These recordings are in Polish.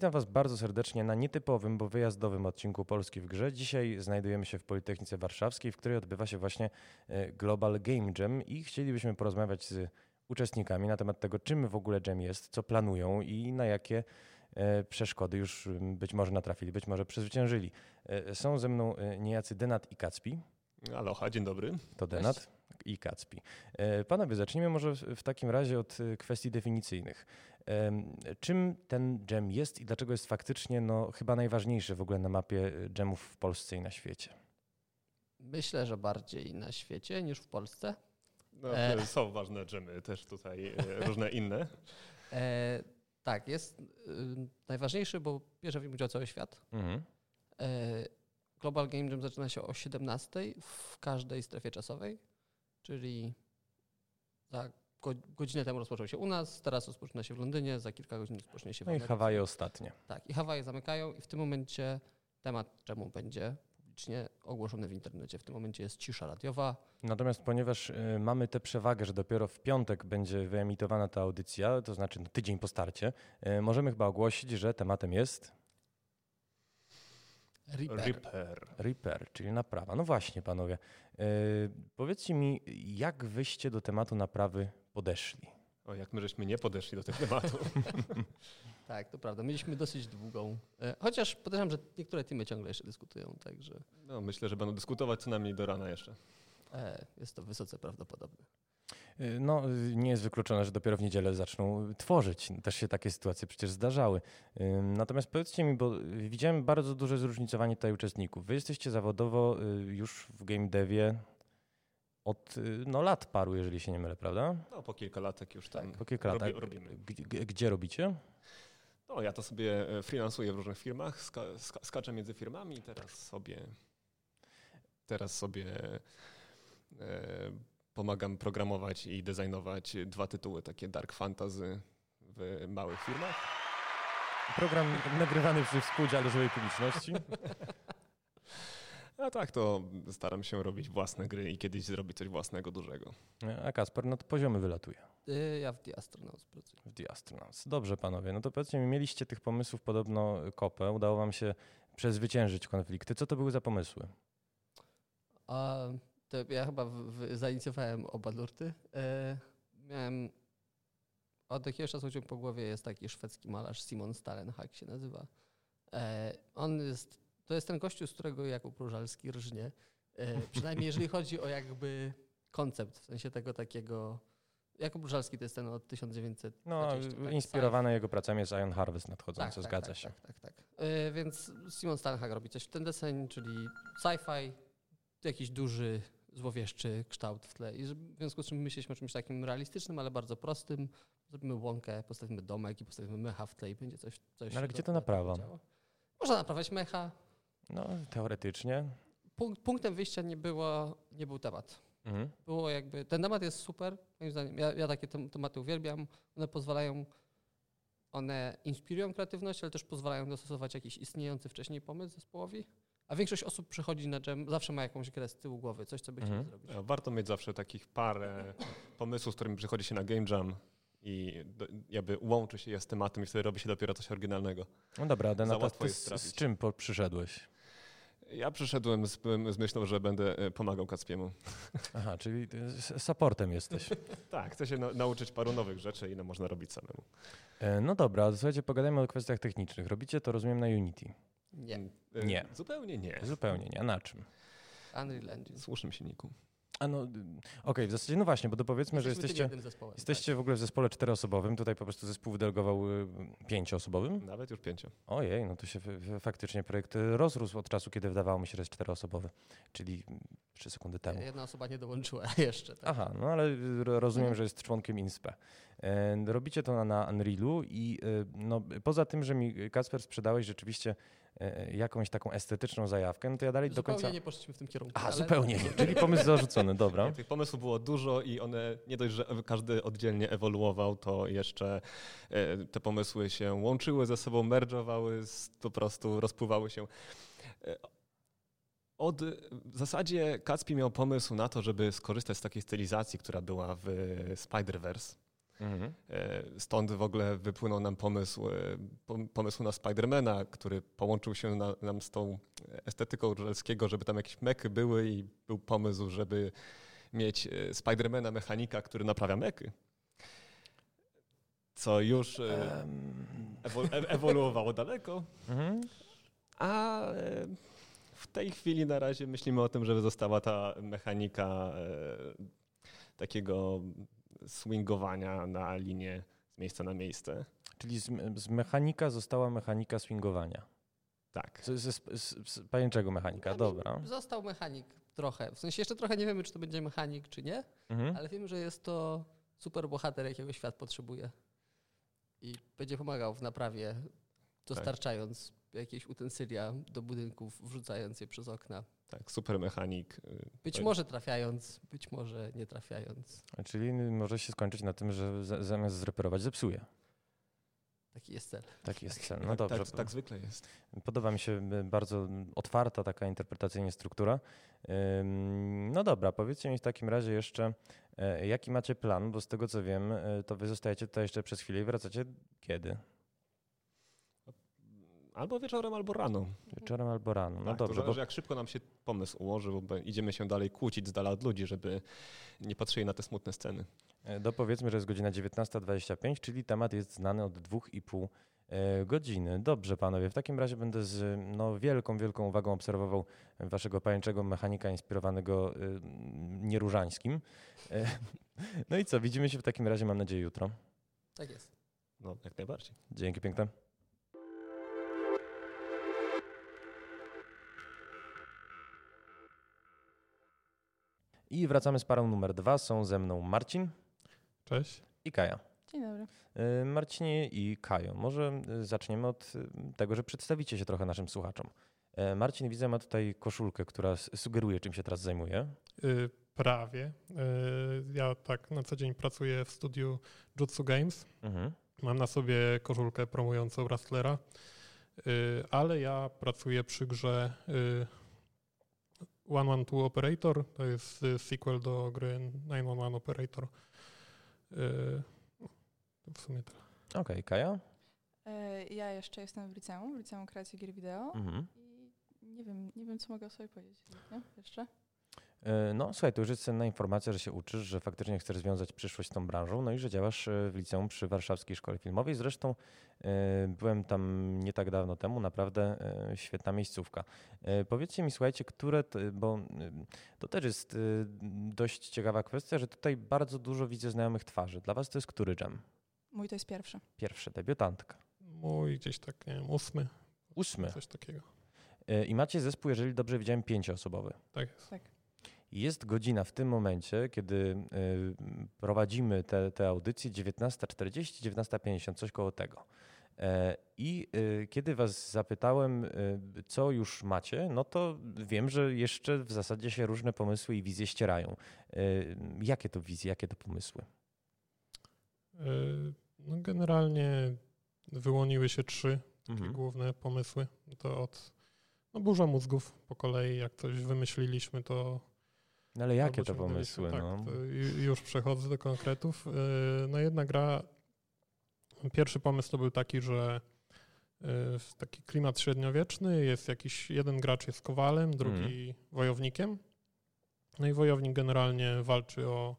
Witam Was bardzo serdecznie na nietypowym, bo wyjazdowym odcinku Polski w Grze. Dzisiaj znajdujemy się w Politechnice Warszawskiej, w której odbywa się właśnie e, Global Game Jam i chcielibyśmy porozmawiać z uczestnikami na temat tego, czym w ogóle Jam jest, co planują i na jakie e, przeszkody już być może natrafili, być może przezwyciężyli. E, są ze mną niejacy Denat i Kacpi. Aloha, dzień dobry. To Denat. I Kacpi. Panowie, zacznijmy może w takim razie od kwestii definicyjnych. Czym ten dżem jest i dlaczego jest faktycznie no, chyba najważniejszy w ogóle na mapie dżemów w Polsce i na świecie? Myślę, że bardziej na świecie niż w Polsce. No, e... Są ważne dżemy też tutaj, e, różne inne. E, tak, jest y, najważniejszy, bo bierze w nim udział cały świat. Mhm. E, Global Game Jam zaczyna się o 17 w każdej strefie czasowej, czyli za godzinę temu rozpoczął się u nas, teraz rozpoczyna się w Londynie, za kilka godzin rozpocznie się w No i Hawaje ostatnie. Tak, i Hawaje zamykają i w tym momencie temat czemu będzie publicznie ogłoszony w internecie. W tym momencie jest cisza radiowa. Natomiast ponieważ y, mamy tę przewagę, że dopiero w piątek będzie wyemitowana ta audycja, to znaczy no, tydzień po starcie, y, możemy chyba ogłosić, że tematem jest... Reaper. Reaper. Reaper, czyli naprawa. No właśnie, panowie. Yy, powiedzcie mi, jak wyście do tematu naprawy podeszli? O, jak my żeśmy nie podeszli do tego tematu. tak, to prawda. Mieliśmy dosyć długą. E, chociaż podejrzewam, że niektóre teamy ciągle jeszcze dyskutują, także. No, myślę, że będą dyskutować co najmniej do rana jeszcze. E, jest to wysoce prawdopodobne. Y, no, nie jest wykluczone, że dopiero w niedzielę zaczną tworzyć. Też się takie sytuacje przecież zdarzały. Natomiast powiedzcie mi, bo widziałem bardzo duże zróżnicowanie tutaj uczestników. Wy jesteście zawodowo y, już w game devie od y, no, lat paru, jeżeli się nie mylę, prawda? No, po kilka latek już tam tak, po kilka lat. robimy. Gdzie, gdzie robicie? No, ja to sobie e, freelansuję w różnych firmach, ska, ska, skaczę między firmami i teraz sobie teraz sobie e, pomagam programować i designować dwa tytuły takie dark fantasy w małych firmach. Program nagrywany przy współudziale żywej publiczności. A tak, to staram się robić własne gry i kiedyś zrobić coś własnego, dużego. A Kasper, no to poziomy wylatuje. Y, ja w The Astronauts pracuję. W The Astronauts. Dobrze, panowie. No to powiedzcie mi, mieliście tych pomysłów podobno kopę. Udało wam się przezwyciężyć konflikty. Co to były za pomysły? A to ja chyba w, w, zainicjowałem oba nurty. E, miałem od jakiegoś czasu chodził po głowie jest taki szwedzki malarz Simon Stalenhag się nazywa. E, on jest, to jest ten gościu, z którego Jakub Różalski rżnie. E, przynajmniej jeżeli chodzi o jakby koncept, w sensie tego takiego Jakub Różalski to jest ten od 1900. No, tak, inspirowane jego pracami jest Iron Harvest nadchodzący, tak, zgadza tak, się. Tak, tak, tak. E, więc Simon Stalenhag robi coś w ten deseń, czyli sci-fi, jakiś duży złowieszczy kształt w tle. I w związku z czym myśleliśmy o czymś takim realistycznym, ale bardzo prostym. Zrobimy łąkę, postawimy domek i postawimy mecha w tle i będzie coś... coś no ale gdzie to naprawa? Można naprawiać mecha. No, teoretycznie. Punkt, punktem wyjścia nie, było, nie był temat. Mhm. Było jakby... Ten temat jest super, moim zdaniem. Ja, ja takie tematy uwielbiam. One pozwalają... One inspirują kreatywność, ale też pozwalają dostosować jakiś istniejący wcześniej pomysł zespołowi. A większość osób przychodzi na jam, zawsze ma jakąś grę z tyłu głowy, coś, co by chcieli mhm. zrobić. Warto mieć zawsze takich parę pomysłów, z którymi przychodzi się na game jam i do, jakby łączy się je z tematem i wtedy robi się dopiero coś oryginalnego. No dobra, Denata, ty z, z czym przyszedłeś? Ja przyszedłem z, z, myślą, że będę e, pomagał Kacpiemu. Aha, czyli supportem jesteś. tak, chcę się na, nauczyć paru nowych rzeczy i no można robić samemu. E, no dobra, słuchajcie, pogadajmy o kwestiach technicznych. Robicie to, rozumiem, na Unity. Nie. E, nie. Zupełnie nie. Zupełnie nie. A na czym? Unreal Engine. Słusznym silniku. A no, okej, okay, w zasadzie no właśnie, bo to powiedzmy, Jesteśmy że jesteście, jesteście tak. w ogóle w zespole czteroosobowym, tutaj po prostu zespół wydelegował y, pięcioosobowym. Nawet już pięcio. Ojej, no to się faktycznie projekt rozrósł od czasu, kiedy wydawało mi się, że jest czteroosobowy, czyli trzy sekundy temu. Jedna osoba nie dołączyła jeszcze. Tak? Aha, no ale rozumiem, że jest członkiem INSPE. E, robicie to na, na Unrealu i y, no, poza tym, że mi Kacper sprzedałeś rzeczywiście jakąś taką estetyczną zajawkę, no to ja dalej zupełnie do końca... nie poszliśmy w tym kierunku. A, ale... zupełnie nie, czyli pomysł zarzucony, dobra. Nie, tych pomysłów było dużo i one nie dość, że każdy oddzielnie ewoluował, to jeszcze e, te pomysły się łączyły ze sobą, merge'owały, po prostu rozpływały się. E, od, w zasadzie Kacpi miał pomysł na to, żeby skorzystać z takiej stylizacji, która była w Spider-Verse Mhm. Stąd w ogóle wypłynął nam pomysł, pomysł na Spidermana, który połączył się na, nam z tą estetyką Żelskiego, żeby tam jakieś meky były i był pomysł, żeby mieć Spidermana mechanika, który naprawia meky co już ewoluowało daleko. Mhm. A w tej chwili na razie myślimy o tym, żeby została ta mechanika e, takiego swingowania na linię z miejsca na miejsce. Czyli z, z mechanika została mechanika swingowania. Tak. Z, z, z, z pajęczego mechanika, dobra. Został mechanik trochę. W sensie jeszcze trochę nie wiemy, czy to będzie mechanik, czy nie, mhm. ale wiemy, że jest to super bohater, jakiego świat potrzebuje. I będzie pomagał w naprawie, dostarczając tak jakieś utensylia do budynków, wrzucając je przez okna. Tak, super mechanik. Y, być tak. może trafiając, być może nie trafiając. Czyli może się skończyć na tym, że zamiast zreperować, zepsuje. Taki jest cel. Taki jest cel. No dobrze. Tak, tak, zwykle jest. Podoba mi się y, bardzo otwarta taka interpretacyjnie struktura. No dobra, powiedzcie mi w takim razie jeszcze, e, jaki macie plan, bo z tego co wiem, e, to wy zostajecie tutaj jeszcze przez chwilę i wracacie kiedy? Albo wieczorem, albo rano. Wieczorem albo rano. No tak, dobrze. To zależy, bo... jak szybko nam się pomysł ułoży, bo idziemy się dalej kłócić z dala od ludzi, żeby nie patrzyli na te smutne sceny. E, do powiedzmy, że jest godzina 19.25, czyli temat jest znany od dwóch i pół e, godziny. Dobrze, panowie. W takim razie będę z no, wielką, wielką uwagą obserwował waszego pajęczego mechanika inspirowanego y, nieróżańskim. No i co, widzimy się w takim razie, mam nadzieję, jutro. Tak jest. No, jak najbardziej. Dzięki piękne. I wracamy z parą numer dwa. Są ze mną Marcin. Cześć. I Kaja. Dzień dobry. Y, Marcinie i Kajo, może y, zaczniemy od y, tego, że przedstawicie się trochę naszym słuchaczom. Marcin, widzę, ma tutaj koszulkę, która sugeruje, czym się teraz zajmuje. Prawie. Ja tak na co dzień pracuję w studiu Jutsu Games. Mhm. Mam na sobie koszulkę promującą Wrestlera, ale ja pracuję przy grze 112 Operator, to jest y, sequel do gry 911 Operator. Y, to w sumie tyle. Okej, okay, Kaja? E, ja jeszcze jestem w liceum, w liceum kreacji gier wideo mhm. i nie wiem, nie wiem, co mogę sobie powiedzieć. Nie? Jeszcze? E, no słuchaj, to już jest cenna informacja, że się uczysz, że faktycznie chcesz związać przyszłość z tą branżą, no i że działasz e, w liceum przy Warszawskiej Szkole Filmowej. Zresztą e, byłem tam nie tak dawno temu, naprawdę świetna miejscówka. Powiedzcie mi, słuchajcie, które, bo to też jest dość ciekawa kwestia, że tutaj bardzo dużo widzę znajomych twarzy. Dla was to jest który jam? Mój to jest pierwszy. Pierwszy, debiutantka. Mój gdzieś tak, nie wiem, ósmy. Ósmy? Coś takiego. I macie zespół, jeżeli dobrze widziałem, pięcioosobowy. Tak jest. Tak. Jest godzina w tym momencie, kiedy y, prowadzimy te, te audycje 19.40, 19.50, coś koło tego. E, I y, kiedy Was zapytałem, co już macie, no to wiem, że jeszcze w zasadzie się różne pomysły i wizje ścierają. Jakie to wizje, jakie to pomysły? No generalnie wyłoniły się trzy mhm. główne pomysły. To od no, burza mózgów po kolei, jak coś wymyśliliśmy, to no ale jakie to pomysły? Tak, no? już przechodzę do konkretów. Y, no jedna gra, pierwszy pomysł to był taki, że y, taki klimat średniowieczny, jest jakiś, jeden gracz jest kowalem, drugi mm. wojownikiem. No i wojownik generalnie walczy o,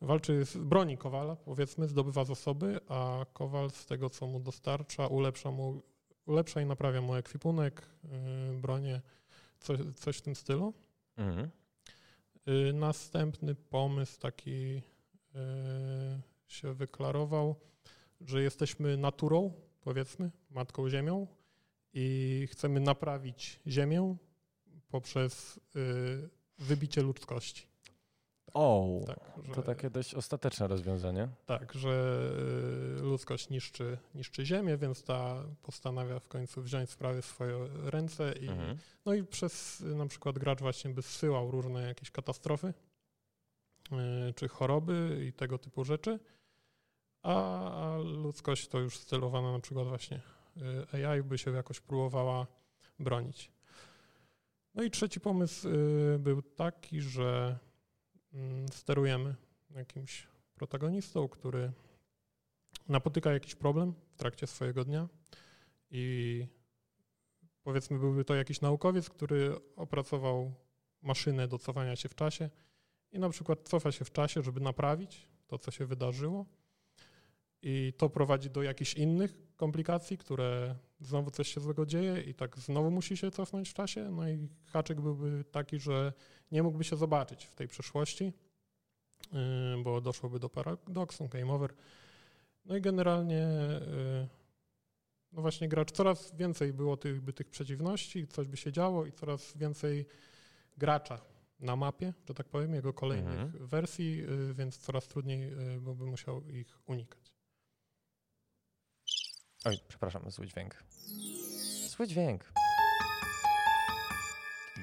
walczy z broni kowala, powiedzmy, zdobywa zasoby, a kowal z tego, co mu dostarcza, ulepsza, mu, ulepsza i naprawia mu ekwipunek, yy, bronię, coś, coś w tym stylu. Mm. Y, następny pomysł taki y, się wyklarował, że jesteśmy naturą, powiedzmy, matką ziemią i chcemy naprawić ziemię poprzez y, wybicie ludzkości. O, tak, że, to takie dość ostateczne rozwiązanie. Tak, że y, ludzkość niszczy, niszczy ziemię, więc ta postanawia w końcu wziąć sprawy w swoje ręce i mhm. no i przez na przykład gracz właśnie by zsyłał różne jakieś katastrofy y, czy choroby i tego typu rzeczy, a, ludzkość to już stylowana na przykład właśnie y, AI by się jakoś próbowała bronić. No i trzeci pomysł był taki, że sterujemy jakimś protagonistą, który napotyka jakiś problem w trakcie swojego dnia i powiedzmy byłby to jakiś naukowiec, który opracował maszynę do cofania się w czasie i na przykład cofa się w czasie, żeby naprawić to, co się wydarzyło. I to prowadzi do jakichś innych komplikacji, które znowu coś się złego dzieje i tak znowu musi się cofnąć w czasie. No i haczyk byłby taki, że nie mógłby się zobaczyć w tej przeszłości, yy, bo doszłoby do paradoksu, game over. No i generalnie yy, no właśnie gracz, coraz więcej było tych, by tych przeciwności, coś by się działo i coraz więcej gracza na mapie, że tak powiem, jego kolejnych mhm. wersji, yy, więc coraz trudniej byłby musiał ich unikać. Oj, przepraszam, zły dźwięk. Zły dźwięk.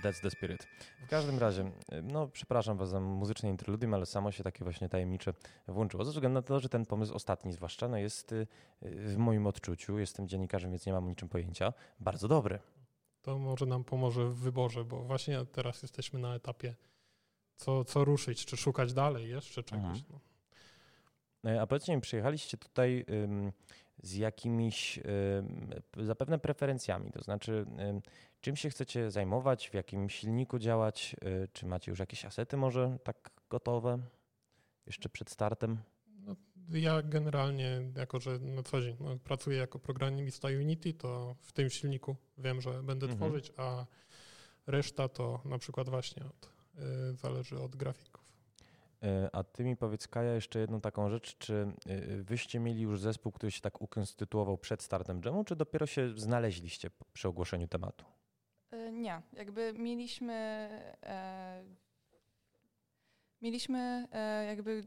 That's the spirit. W każdym razie, no przepraszam was za muzyczne interludium, ale samo się takie właśnie tajemnicze włączyło. Ze względu na to, że ten pomysł ostatni zwłaszcza no jest y, w moim odczuciu, jestem dziennikarzem, więc nie mam o niczym pojęcia, bardzo dobry. To może nam pomoże w wyborze, bo właśnie teraz jesteśmy na etapie co, co ruszyć, czy szukać dalej jeszcze czegoś. Mhm. No. E, a powiedzcie mi, przyjechaliście tutaj z jakimiś zapewne preferencjami, to znaczy czym się chcecie zajmować, w jakim silniku działać, y, czy macie już jakieś asety może tak gotowe jeszcze przed startem? No, ja generalnie, jako że na co dzień no, pracuję jako programista Unity, to w tym silniku wiem, że będę mhm. tworzyć, a reszta to na przykład właśnie od, y, zależy od grafików. E, a ty mi powiedz, Kaja, jeszcze jedną taką rzecz. Czy e, wyście mieli już zespół, który się tak ukonstytuował przed startem dżemu, czy dopiero się znaleźliście przy ogłoszeniu tematu? E, nie, jakby mieliśmy e, mieliśmy e, jakby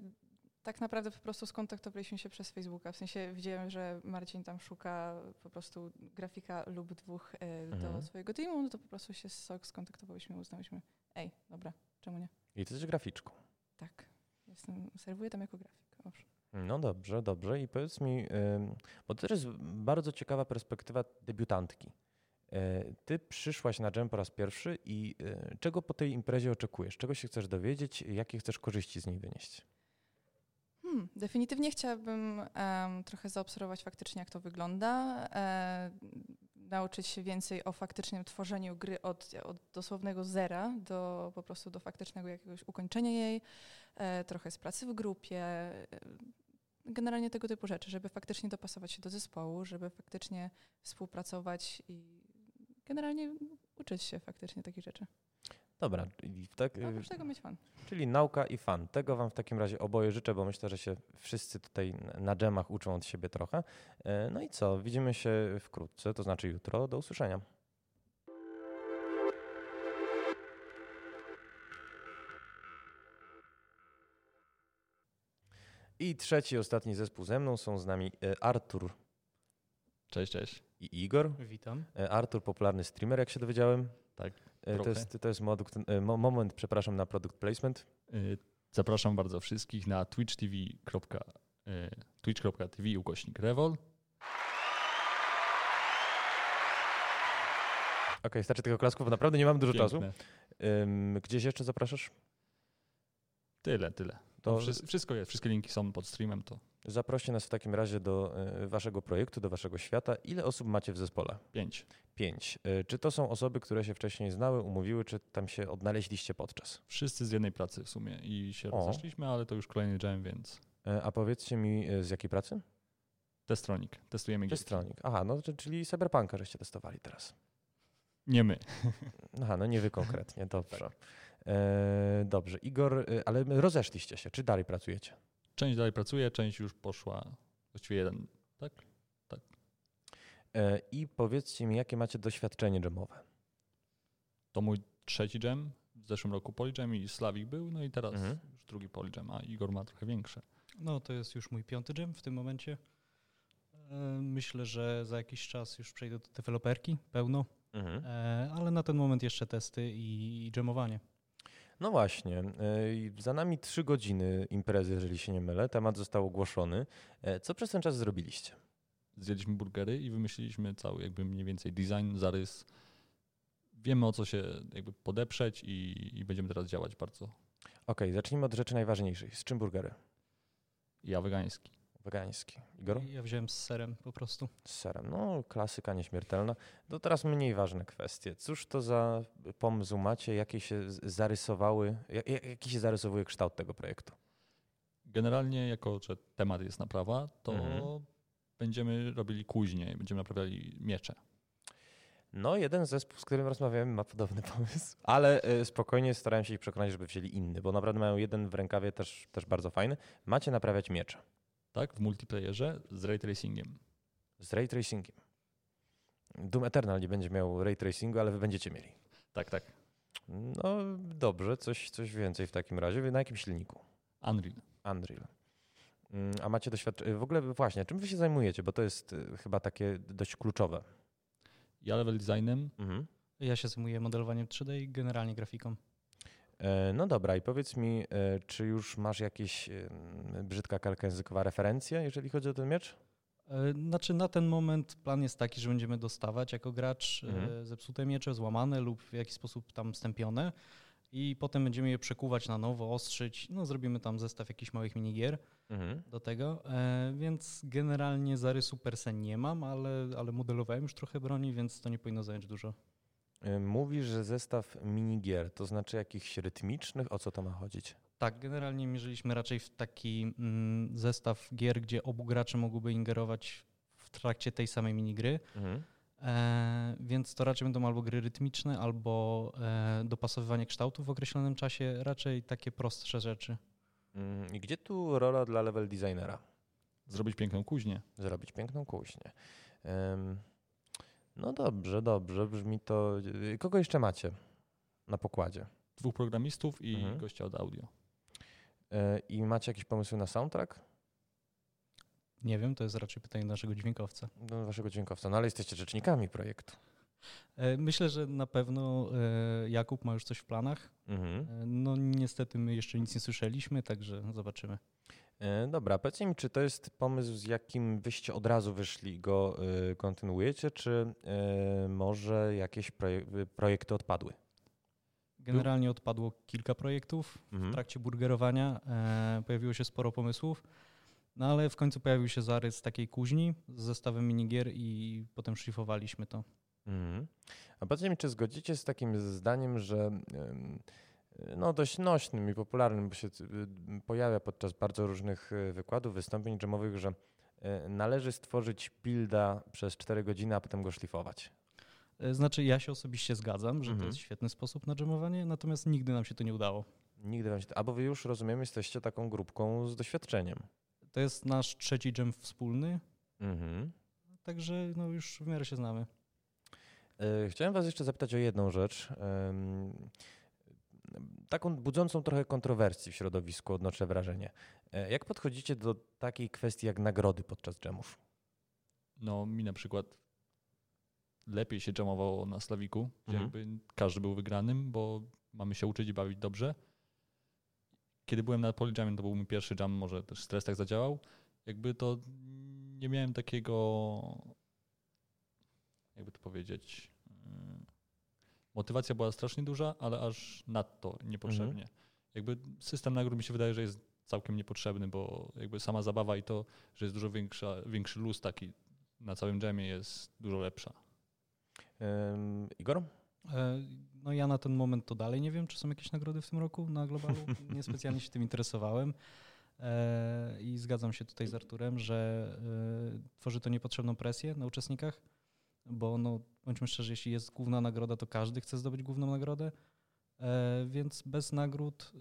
tak naprawdę po prostu skontaktowaliśmy się przez Facebooka. W sensie widziałem, że Marcin tam szuka po prostu grafika lub dwóch mhm. do swojego teamu, no to po prostu się z SOK skontaktowaliśmy, uznałyśmy, ej, dobra, czemu nie? I ty jesteś graficzką. Tak. Jestem, serwuję tam jako grafik. Owszem. No dobrze, dobrze. I powiedz mi, bo to też jest bardzo ciekawa perspektywa debiutantki. E, ty przyszłaś na Jam po raz pierwszy i e, czego po tej imprezie oczekujesz? Czego się chcesz dowiedzieć? Jakie chcesz korzyści z niej wynieść? Hmm, definitywnie chciałabym um, trochę zaobserwować faktycznie, jak to wygląda. E, nauczyć się więcej o faktycznym tworzeniu gry od, od dosłownego zera do po prostu do faktycznego jakiegoś ukończenia jej, e, trochę z pracy w grupie, e, generalnie tego typu rzeczy, żeby faktycznie dopasować się do zespołu, żeby faktycznie współpracować i generalnie uczyć się faktycznie takich rzeczy. Dobra, tak, A oprócz tego mieć fan. Czyli nauka i fan. Tego wam w takim razie oboje życzę, bo myślę, że się wszyscy tutaj na dżemach uczą od siebie trochę. E, no i co? Widzimy się wkrótce, to znaczy jutro. Do usłyszenia. I trzeci, ostatni zespół ze mną są z nami e, Artur. Cześć, cześć. I Igor. Witam. E, Artur, popularny streamer, jak się dowiedziałem. Tak. E, to jest, to jest e, moment, przepraszam, na produkt placement. E, zapraszam bardzo wszystkich na twitch.tv, ukośnik Revol. Okej, okay, starczy tego klasków, bo naprawdę nie mam dużo Piękne. czasu. Gdzieś jeszcze zapraszasz? Tyle, tyle. To no, wszystko jest, wszystkie linki są pod streamem. To. Zaproście nas w takim razie do e, waszego projektu, do waszego świata. Ile osób macie w zespole? Pięć. Pięć. E, czy to są osoby, które się wcześniej znały, umówiły, czy tam się odnaleźliście podczas? Wszyscy z jednej pracy w sumie i się o. rozeszliśmy, ale to już kolejny jam, więc... E, a powiedzcie mi, z jakiej pracy? Testronik. Testujemy Testronik. Aha, no czyli Cyberpunka żeście testowali teraz. Nie my. Aha, no nie wy konkretnie, dobrze. tak. E, dobrze, Igor, ale rozeszliście się, czy dalej pracujecie? Część dalej pracuje, część już poszła, właściwie jeden, tak? Tak. E, I powiedzcie mi, jakie macie doświadczenie jamowe? To mój trzeci jam, w zeszłym roku Polyjam i Slavik był, no i teraz mhm. już drugi Polyjam, a Igor ma trochę większe. No to jest już mój piąty jam w tym momencie. Myślę, że za jakiś czas już przejdę do deweloperki pełno, mhm. ale na ten moment jeszcze testy i jamowanie. No właśnie. E, za nami trzy godziny imprezy, jeżeli się nie mylę. Temat został ogłoszony. E, co przez ten czas zrobiliście? Zjedliśmy burgery i wymyśliliśmy cały jakby mniej więcej design, zarys. Wiemy o co się jakby podeprzeć i, i będziemy teraz działać bardzo. Okej, okay, zacznijmy od rzeczy najważniejszej. Z czym burgery? Ja wegański. Wegański. Igor? Ja wziąłem z serem po prostu. Z serem. No, klasyka nieśmiertelna. To teraz mniej ważne kwestie. Cóż to za pomysł macie? Jakie się zarysowały, jak, jaki się zarysowuje kształt tego projektu? Generalnie, jako że temat jest naprawa, to Mhm. będziemy robili kuźnie, będziemy naprawiali miecze. No, jeden zespół, z którym rozmawiałem, ma podobny pomysł, ale y, spokojnie starałem się ich przekonać, żeby wzięli inny, bo naprawdę mają jeden w rękawie też, też bardzo fajny. Macie naprawiać miecze Tak, w multiplayerze z ray tracingiem. z ray tracingiem. Doom Eternal nie będzie miał ray tracingu, ale wy będziecie mieli. Tak, tak. No dobrze, coś, coś więcej w takim razie. Na jakim silniku? Unreal. Unreal. Mm, A macie doświadczenie. W ogóle właśnie, czym wy się zajmujecie? Bo to jest y, chyba takie dość kluczowe. Ja level designem. Mhm. Ja się zajmuję modelowaniem 3D i generalnie grafiką. E, No dobra, i powiedz mi, e, czy już masz jakieś e, brzydka kalka językowa referencja, jeżeli chodzi o ten miecz? Znaczy na ten moment plan jest taki, że będziemy dostawać jako gracz Mhm. zepsute miecze, złamane lub w jakiś sposób tam stępione i potem będziemy je przekuwać na nowo, ostrzyć. No zrobimy tam zestaw jakichś małych minigier Mhm. do tego, więc generalnie zarysu per se nie mam, ale, ale modelowałem już trochę broni, więc to nie powinno zająć dużo. E, Mówisz, że zestaw minigier, to znaczy jakichś rytmicznych, o co to ma chodzić? Tak, generalnie mierzyliśmy raczej w taki mm, zestaw gier, gdzie obu gracze mogłyby ingerować w trakcie tej samej minigry. Mhm. E, więc to raczej będą albo gry rytmiczne, albo e, dopasowywanie kształtu w określonym czasie, raczej takie prostsze rzeczy. Mm, I gdzie tu rola dla level designera? Zrobić piękną kuźnię. Zrobić piękną kuźnię. Em, No dobrze, dobrze, brzmi to. y, Kogo jeszcze macie na pokładzie? Dwóch programistów i Mhm. gościa od audio. E, I macie jakieś pomysły na soundtrack? Nie wiem, to jest raczej pytanie naszego dźwiękowca. Do waszego dźwiękowca, no ale jesteście rzecznikami projektu. E, myślę, że na pewno e, Jakub ma już coś w planach. Mhm. No niestety my jeszcze nic nie słyszeliśmy, także zobaczymy. E, Dobra, powiedzcie mi, czy to jest pomysł, z jakim wyście od razu wyszli i go y, kontynuujecie, czy y, może jakieś projek- projekty odpadły? Generalnie odpadło kilka projektów. W Mhm. trakcie burgerowania e, pojawiło się sporo pomysłów, no ale w końcu pojawił się zarys takiej kuźni z zestawem minigier i potem szlifowaliśmy to. Mhm. A powiedzcie mi, czy zgodzicie z takim zdaniem, że no, dość nośnym i popularnym, bo się y, pojawia podczas bardzo różnych y, wykładów, wystąpień dżemowych, że y, należy stworzyć builda przez 4 godziny, a potem go szlifować. E, Znaczy, ja się osobiście zgadzam, że Mhm. to jest świetny sposób na dżemowanie, natomiast nigdy nam się to nie udało. Nigdy wam się... Albo wy już, rozumiem, jesteście taką grupką z doświadczeniem. To jest nasz trzeci dżem wspólny, Mhm. także no już w miarę się znamy. E, Chciałem Was jeszcze zapytać o jedną rzecz. Taką budzącą trochę kontrowersji w środowisku, odnoszę wrażenie. E, Jak podchodzicie do takiej kwestii jak nagrody podczas dżemów? No mi na przykład lepiej się jamowało na Slawiku, gdzie Mhm. jakby każdy był wygranym, bo mamy się uczyć i bawić dobrze. Kiedy byłem na Polijamie, to był mój pierwszy jam, może też stres tak zadziałał. Jakby to nie miałem takiego, jakby to powiedzieć, motywacja była strasznie duża, ale aż nadto niepotrzebnie. Jakby system nagród mi się wydaje, że jest całkiem niepotrzebny, bo jakby sama zabawa i to, że jest dużo większa, większy luz taki na całym dżemie jest dużo lepsza. Em, Igor? E, No ja na ten moment to dalej nie wiem, czy są jakieś nagrody w tym roku na globalu. Niespecjalnie się tym interesowałem. E, I zgadzam się tutaj z Arturem, że e, tworzy to niepotrzebną presję na uczestnikach, bo no, bądźmy szczerzy, jeśli jest główna nagroda, to każdy chce zdobyć główną nagrodę, E, więc bez nagród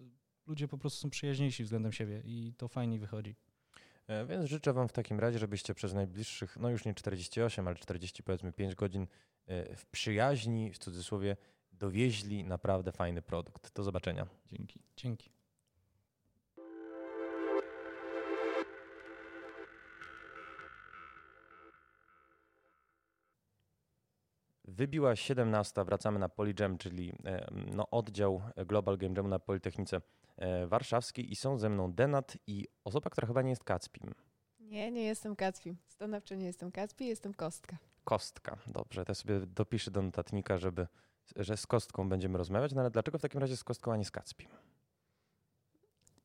ludzie po prostu są przyjaźniejsi względem siebie i to fajniej wychodzi. E, Więc życzę Wam w takim razie, żebyście przez najbliższych, no już nie 48, ale 40 powiedzmy 5 godzin e, w przyjaźni, w cudzysłowie, dowieźli naprawdę fajny produkt. Do zobaczenia. Dzięki. Dzięki. Wybiła 17, wracamy na Polyjam, czyli e, no, oddział Global Game Jamu na Politechnice e, Warszawskiej i są ze mną Denat i osoba, która chyba nie jest Kacpim. Nie, nie jestem Kacpi. Stanowczo nie jestem Kacpi, jestem Kostka. Kostka. Dobrze, to sobie dopiszę do notatnika, żeby, że z Kostką będziemy rozmawiać, no ale dlaczego w takim razie z Kostką, a nie z Kacpim?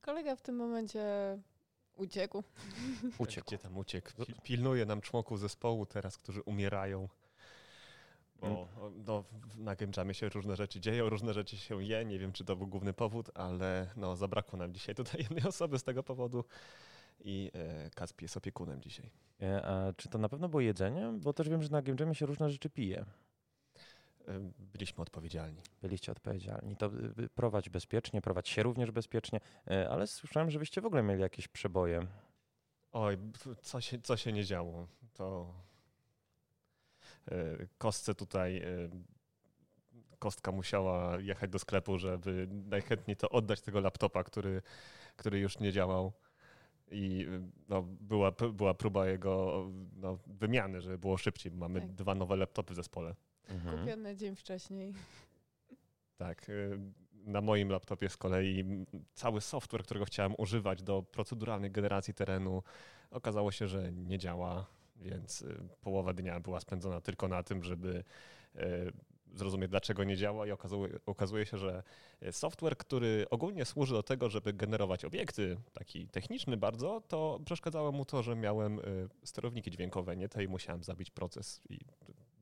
Kolega w tym momencie Uciekł. Uciekł. Gdzie tam uciekł? Pi- Pilnuje nam członków zespołu teraz, którzy umierają. Bo o, no, na Game Jamie się różne rzeczy dzieją, różne rzeczy się je. Nie wiem, czy to był główny powód, ale no, zabrakło nam dzisiaj tutaj jednej osoby z tego powodu. I e, Kaspi jest opiekunem dzisiaj. E, A czy to na pewno było jedzenie? Bo też wiem, że na Game Jamie się różne rzeczy pije. E, byliśmy odpowiedzialni. Byliście odpowiedzialni. To y, prowadź bezpiecznie, prowadź się również bezpiecznie, ale słyszałem, że wyście w ogóle mieli jakieś przeboje. Oj, co się, co się nie działo? To kostce tutaj e, kostka musiała jechać do sklepu, żeby najchętniej to oddać tego laptopa, który, który już nie działał. I e, no, była, była próba jego no, wymiany, żeby było szybciej. Mamy Tak. dwa nowe laptopy w zespole. Mhm. Kupiony dzień wcześniej. Tak. Na moim laptopie z kolei cały software, którego chciałem używać do proceduralnej generacji terenu, okazało się, że nie działa, więc y, połowa dnia była spędzona tylko na tym, żeby y, zrozumieć, dlaczego nie działa i okazuje, się, że y, software, który ogólnie służy do tego, żeby generować obiekty, taki techniczny bardzo, to przeszkadzało mu to, że miałem y, sterowniki dźwiękowe, nie te i musiałem zabić proces i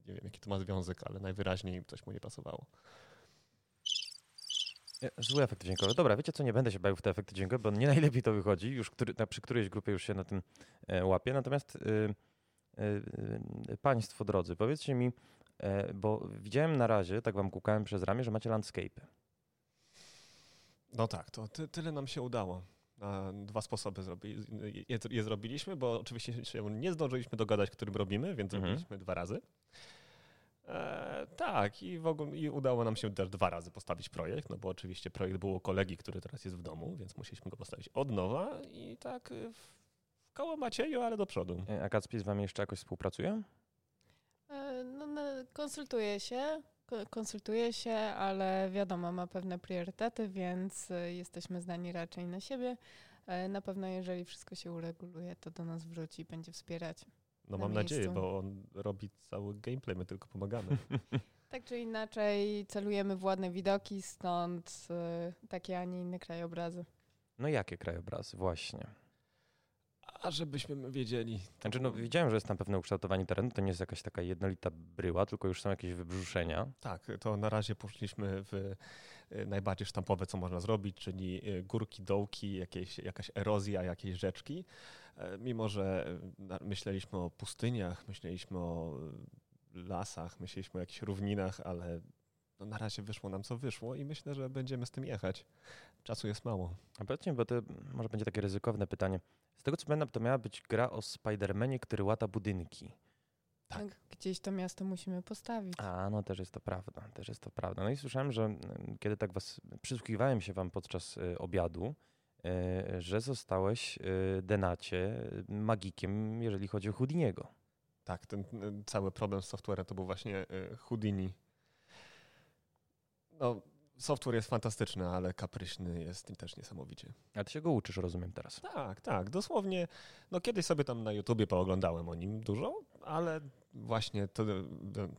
nie wiem, jaki to ma związek, ale najwyraźniej coś mu nie pasowało. E, Zły efekt dźwiękowy. Dobra, wiecie co, nie będę się bawił w te efekty dźwiękowe, bo nie najlepiej to wychodzi, już który, na, przy którejś grupie już się na tym e, łapie. Natomiast y, państwo drodzy, powiedzcie mi, e, bo widziałem na razie, tak wam kukałem przez ramię, że macie landscape. No tak, to ty, tyle nam się udało. Dwa sposoby zrobi, je, je zrobiliśmy, bo oczywiście się nie zdążyliśmy dogadać, którym robimy, więc Mhm. zrobiliśmy dwa razy. E, tak, i, w ogóle, i udało nam się też dwa razy postawić projekt, no bo oczywiście projekt był u kolegi, który teraz jest w domu, więc musieliśmy go postawić od nowa i tak y, w koło Macieju, ale do przodu. E, A Kacpi z wami jeszcze jakoś współpracuje? E, No, no, konsultuje się, ko- konsultuje się, ale wiadomo, ma pewne priorytety, więc e, jesteśmy zdani raczej na siebie. Na pewno, jeżeli wszystko się ureguluje, to do nas wróci i będzie wspierać. No Na mam nadzieję, miejscu. bo on robi cały gameplay, my tylko pomagamy. Tak czy inaczej, celujemy w ładne widoki, stąd takie, a nie inne krajobrazy. No jakie krajobrazy? Właśnie. A żebyśmy wiedzieli. Znaczy, no, widziałem, że jest tam pewne ukształtowanie terenu, to nie jest jakaś taka jednolita bryła, tylko już są jakieś wybrzuszenia. Tak, to na razie poszliśmy w y, najbardziej sztampowe, co można zrobić, czyli y, górki, dołki, jakieś, jakaś erozja, jakieś rzeczki. E, Mimo, że myśleliśmy o pustyniach, myśleliśmy o lasach, myśleliśmy o jakichś równinach, ale no na razie wyszło nam co wyszło i myślę, że będziemy z tym jechać. Czasu jest mało. A powiedzcie bo to może będzie takie ryzykowne pytanie. Z tego co pamiętam, to miała być gra o Spidermanie, który łata budynki. Tak. Tak, Gdzieś to miasto musimy postawić. A, no też jest to prawda, też jest to prawda. No i słyszałem, że mm, kiedy tak was, przysłuchiwałem się wam podczas y, obiadu, y, że zostałeś y, Denacie magikiem, jeżeli chodzi o Houdiniego. Tak, ten cały problem z softwarem to był właśnie Houdini. No, software jest fantastyczny, ale kapryśny jest też niesamowicie. A ty się go uczysz, rozumiem teraz. Tak, tak, dosłownie. No kiedyś sobie tam na YouTubie pooglądałem o nim dużo, ale właśnie to,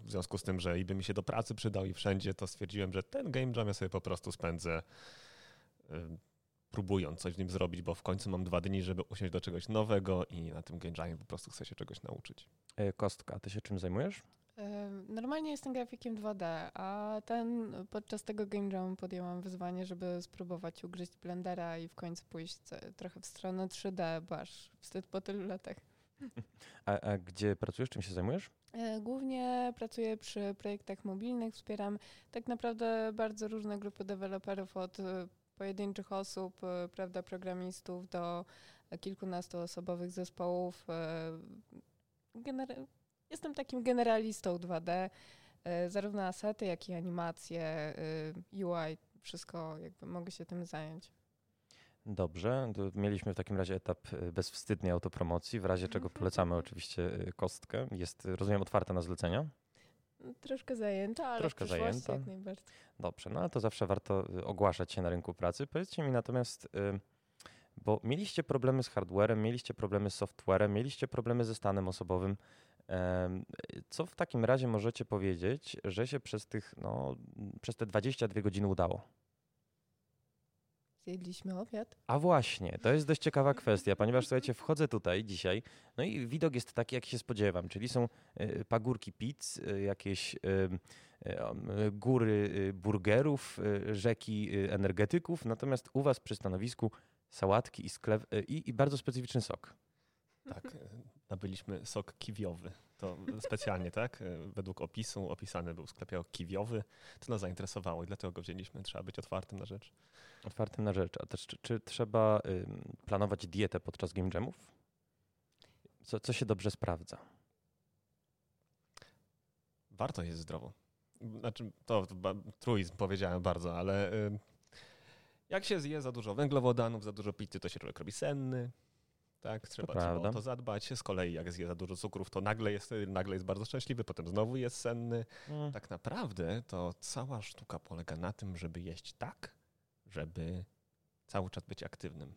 w związku z tym, że i by mi się do pracy przydał i wszędzie, to stwierdziłem, że ten game jam ja sobie po prostu spędzę y, próbując coś w nim zrobić, bo w końcu mam dwa dni, żeby usiąść do czegoś nowego i na tym game jamie po prostu chcę się czegoś nauczyć. Y, Kostka, ty się czym zajmujesz? E, Normalnie jestem grafikiem 2D, a ten podczas tego game jamu podjęłam wyzwanie, żeby spróbować ugryźć Blendera i w końcu pójść ce- trochę w stronę 3D, bo aż wstyd po tylu latach. A, a gdzie pracujesz, czym się zajmujesz? E, Głównie pracuję przy projektach mobilnych, wspieram tak naprawdę bardzo różne grupy deweloperów od e, pojedynczych osób, e, prawda, programistów do e, kilkunastoosobowych zespołów. e, gener- Jestem takim generalistą 2D, e, zarówno asety, jak i animacje, e, UI, wszystko jakby mogę się tym zająć. Dobrze, mieliśmy w takim razie etap y, bezwstydnej autopromocji, w razie czego polecamy oczywiście kostkę. Jest, rozumiem, otwarta na zlecenia. Troszkę zajęta, ale Troszkę zajęta. jak najbardziej. Dobrze, no ale to zawsze warto ogłaszać się na rynku pracy. Powiedzcie mi natomiast, bo mieliście problemy z hardwarem, mieliście problemy z softwarem, mieliście problemy ze stanem osobowym. Co w takim razie możecie powiedzieć, że się przez tych, no, przez te 22 godziny udało? Zjedliśmy obiad. A właśnie, to jest dość ciekawa kwestia, ponieważ słuchajcie, wchodzę tutaj dzisiaj, no i widok jest taki, jak się spodziewam, czyli są e, pagórki pizz, e, jakieś e, góry burgerów, rzeki energetyków, natomiast u was przy stanowisku sałatki i, sklew, e, i, i bardzo specyficzny sok. Tak, nabyliśmy sok kiwiowy. To specjalnie, tak? Według opisu opisany był w sklepie kiwiowy. To nas zainteresowało i dlatego go wzięliśmy. Trzeba być otwartym na rzecz. Otwartym na rzecz. A też czy, czy trzeba planować dietę podczas game jamów? Co, co się dobrze sprawdza? Warto jest zdrowo. Znaczy, to ba- truizm powiedziałem bardzo, ale jak się zje za dużo węglowodanów, za dużo pizzy, to się człowiek robi senny. Tak, trzeba, trzeba prawda. o to zadbać. Z kolei jak zje za dużo cukrów, to nagle jest, nagle jest bardzo szczęśliwy, potem znowu jest senny. Mm. Tak naprawdę to cała sztuka polega na tym, żeby jeść tak, żeby cały czas być aktywnym.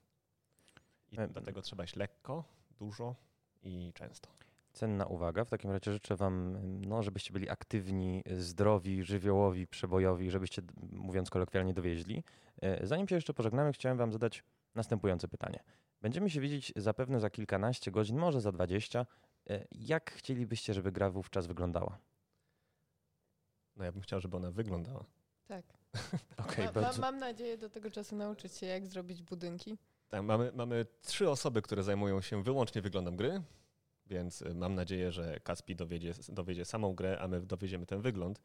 I Em. dlatego trzeba jeść lekko, dużo i często. Cenna uwaga. W takim razie życzę Wam, no, żebyście byli aktywni, zdrowi, żywiołowi, przebojowi, żebyście, mówiąc kolokwialnie, dowieźli. E, Zanim się jeszcze pożegnamy, chciałem Wam zadać następujące pytanie. Będziemy się widzieć zapewne za kilkanaście godzin, może za dwadzieścia. E, Jak chcielibyście, żeby gra wówczas wyglądała? No ja bym chciał, żeby ona wyglądała. Tak. Okej, Ma, ma, bardzo. mam nadzieję do tego czasu nauczyć się, jak zrobić budynki. Tak, mamy, mamy trzy osoby, które zajmują się wyłącznie wyglądem gry, więc y, mam nadzieję, że Kaspi dowiedzie, dowiedzie samą grę, a my dowieziemy ten wygląd.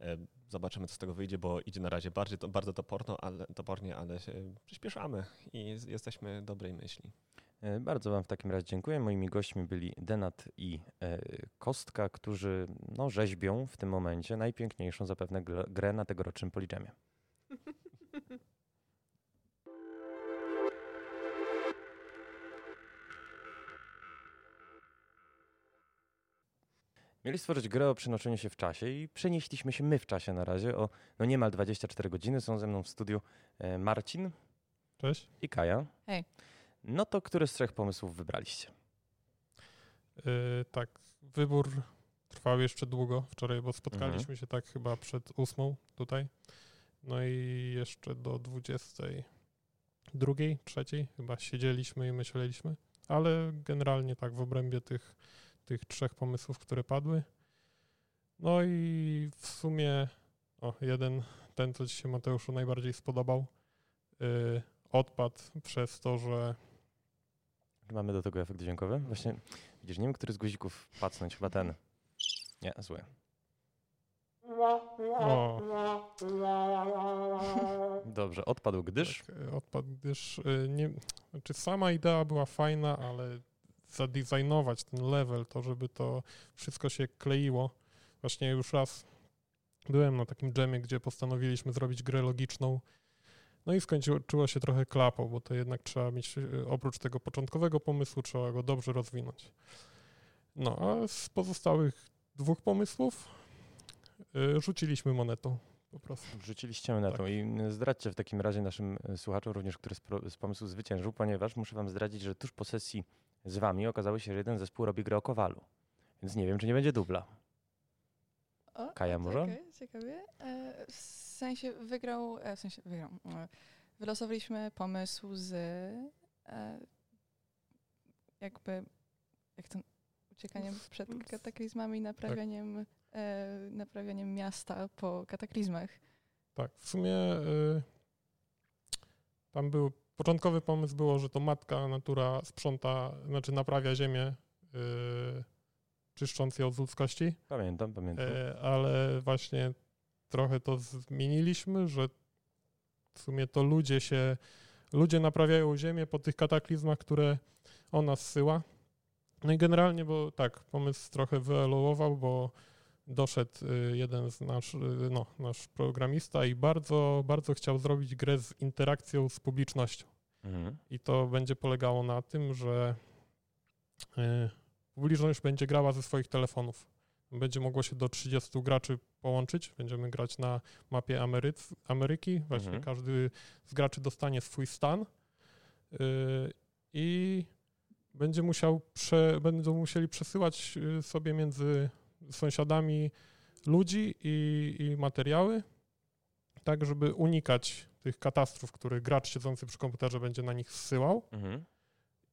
E, Zobaczymy, co z tego wyjdzie, bo idzie na razie bardziej, to, bardzo toporno, ale, topornie, ale przyspieszamy i jesteśmy dobrej myśli. E, Bardzo Wam w takim razie dziękuję. Moimi gośćmi byli Denat i e, Kostka, którzy no, rzeźbią w tym momencie najpiękniejszą zapewne gr- grę na tegorocznym Polijamie. Mieli stworzyć grę o przenoszeniu się w czasie i przenieśliśmy się my w czasie na razie o no niemal 24 godziny. Są ze mną w studiu e, Marcin Cześć. i Kaja. Hej. No to który z trzech pomysłów wybraliście? Yy, tak, wybór trwał jeszcze długo wczoraj, bo spotkaliśmy Mhm. się tak chyba przed ósmą tutaj. No i jeszcze do dwudziestej drugiej, trzeciej chyba siedzieliśmy i myśleliśmy, ale generalnie tak w obrębie tych, tych trzech pomysłów, które padły. No i w sumie o, jeden, ten co ci się Mateuszu najbardziej spodobał, yy, odpadł przez to, że Mamy do tego efekt dźwiękowy? Właśnie, widzisz, nie wiem, który z guzików pacnąć, chyba ten. Nie, zły. o, Dobrze, odpadł gdyż. Tak, odpadł, gdyż e, nie, znaczy sama idea była fajna, ale zadizajnować ten level, to żeby to wszystko się kleiło. Właśnie już raz byłem na takim dżemie, gdzie postanowiliśmy zrobić grę logiczną. No i skończyło się trochę klapą, bo to jednak trzeba mieć, e, oprócz tego początkowego pomysłu, trzeba go dobrze rozwinąć. No, a z pozostałych dwóch pomysłów e, rzuciliśmy monetą po prostu. Wrzuciliście monetą Tak. i zdradźcie w takim razie naszym e, słuchaczom również, który z, pro, z pomysłu zwyciężył, ponieważ muszę wam zdradzić, że tuż po sesji z wami okazało się, że jeden zespół robi grę o kowalu. Więc nie wiem, czy nie będzie dubla. O, Kaja może? Okej, ciekawie. E, w sensie wygrał, e, w sensie wygrał. e, Wylosowaliśmy pomysł z e, jakby, jak to, uciekaniem przed kataklizmami, naprawianiem, e, naprawianiem miasta po kataklizmach. Tak, w sumie y, tam był, początkowy pomysł było, że to matka natura sprząta, znaczy naprawia ziemię, y, czyszcząc je od ludzkości, Pamiętam, pamiętam. e, ale właśnie trochę to zmieniliśmy, że w sumie to ludzie się, ludzie naprawiają ziemię po tych kataklizmach, które ona zsyła. No i generalnie, bo tak, pomysł trochę wyewoluował, bo doszedł y, jeden z nasz, y, no, nasz programista i bardzo, bardzo chciał zrobić grę z interakcją z publicznością. Mhm. I to będzie polegało na tym, że y, publiczność będzie grała ze swoich telefonów. Będzie mogło się do 30 graczy połączyć. Będziemy grać na mapie Ameryc, Ameryki. Właśnie Mhm. każdy z graczy dostanie swój stan y, i będzie musiał prze, będą musieli przesyłać sobie między sąsiadami ludzi i, i materiały. tak żeby unikać tych katastrof, które gracz siedzący przy komputerze będzie na nich zsyłał. Mhm.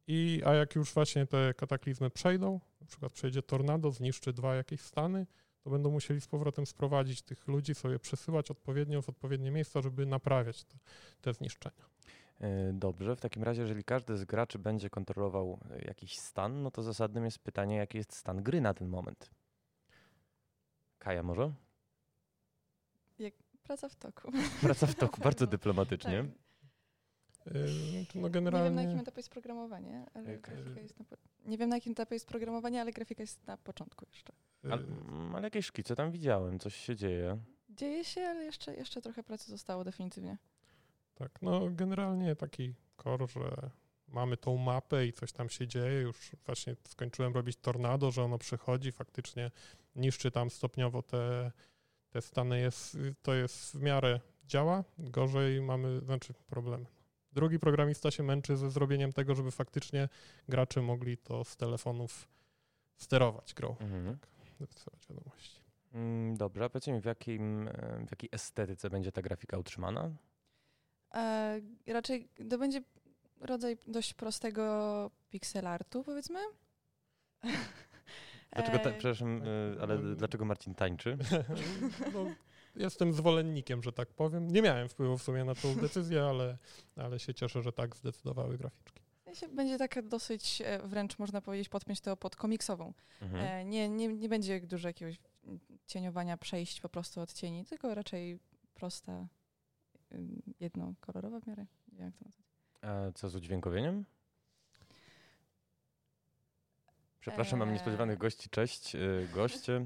I, a jak już właśnie te kataklizmy przejdą, na przykład przejdzie tornado, zniszczy dwa jakieś stany, to będą musieli z powrotem sprowadzić tych ludzi, sobie przesyłać odpowiednio w odpowiednie miejsca, żeby naprawiać te, te zniszczenia. E, Dobrze, w takim razie, jeżeli każdy z graczy będzie kontrolował e, jakiś stan, no to zasadnym jest pytanie, jaki jest stan gry na ten moment. Kaja może? Praca w toku. Praca w toku, bardzo dyplomatycznie. Tak. No Nie wiem na generalnie jakim etapie jest programowanie, ale grafika jest na po... Nie wiem na jakim etapie jest programowanie, ale grafika jest na początku jeszcze. Ale, ale jakieś szkice tam widziałem, coś się dzieje. Dzieje się, ale jeszcze, jeszcze trochę pracy zostało definitywnie. Tak, no generalnie taki kor, że mamy tą mapę i coś tam się dzieje. Już właśnie skończyłem robić tornado, że ono przychodzi, faktycznie niszczy tam stopniowo te, te stany. Jest, to jest w miarę działa, gorzej mamy, znaczy problem. Drugi programista się męczy ze zrobieniem tego, żeby faktycznie gracze mogli to z telefonów sterować grą, Mhm. wysyłać wiadomości. Mm, Dobrze, a powiedzcie mi, w, jakim, e, w jakiej estetyce będzie ta grafika utrzymana? E, raczej to będzie rodzaj dość prostego pixel artu, powiedzmy. Dlaczego, ta, E, przepraszam, e, ale dlaczego Marcin tańczy? no, jestem zwolennikiem, że tak powiem. Nie miałem wpływu w sumie na tą decyzję, ale, ale się cieszę, że tak zdecydowały graficzki. będzie taka dosyć, e, wręcz można powiedzieć, podpiąć to pod komiksową. Mhm. Nie, nie, nie będzie dużo jakiegoś cieniowania, przejść po prostu od cieni, tylko raczej prosta, jednokolorowa w miarę. Nie wiem, jak to nazwać. A co z udźwiękowieniem? Przepraszam, mam Eee. niespodziewanych gości. Cześć, e, goście.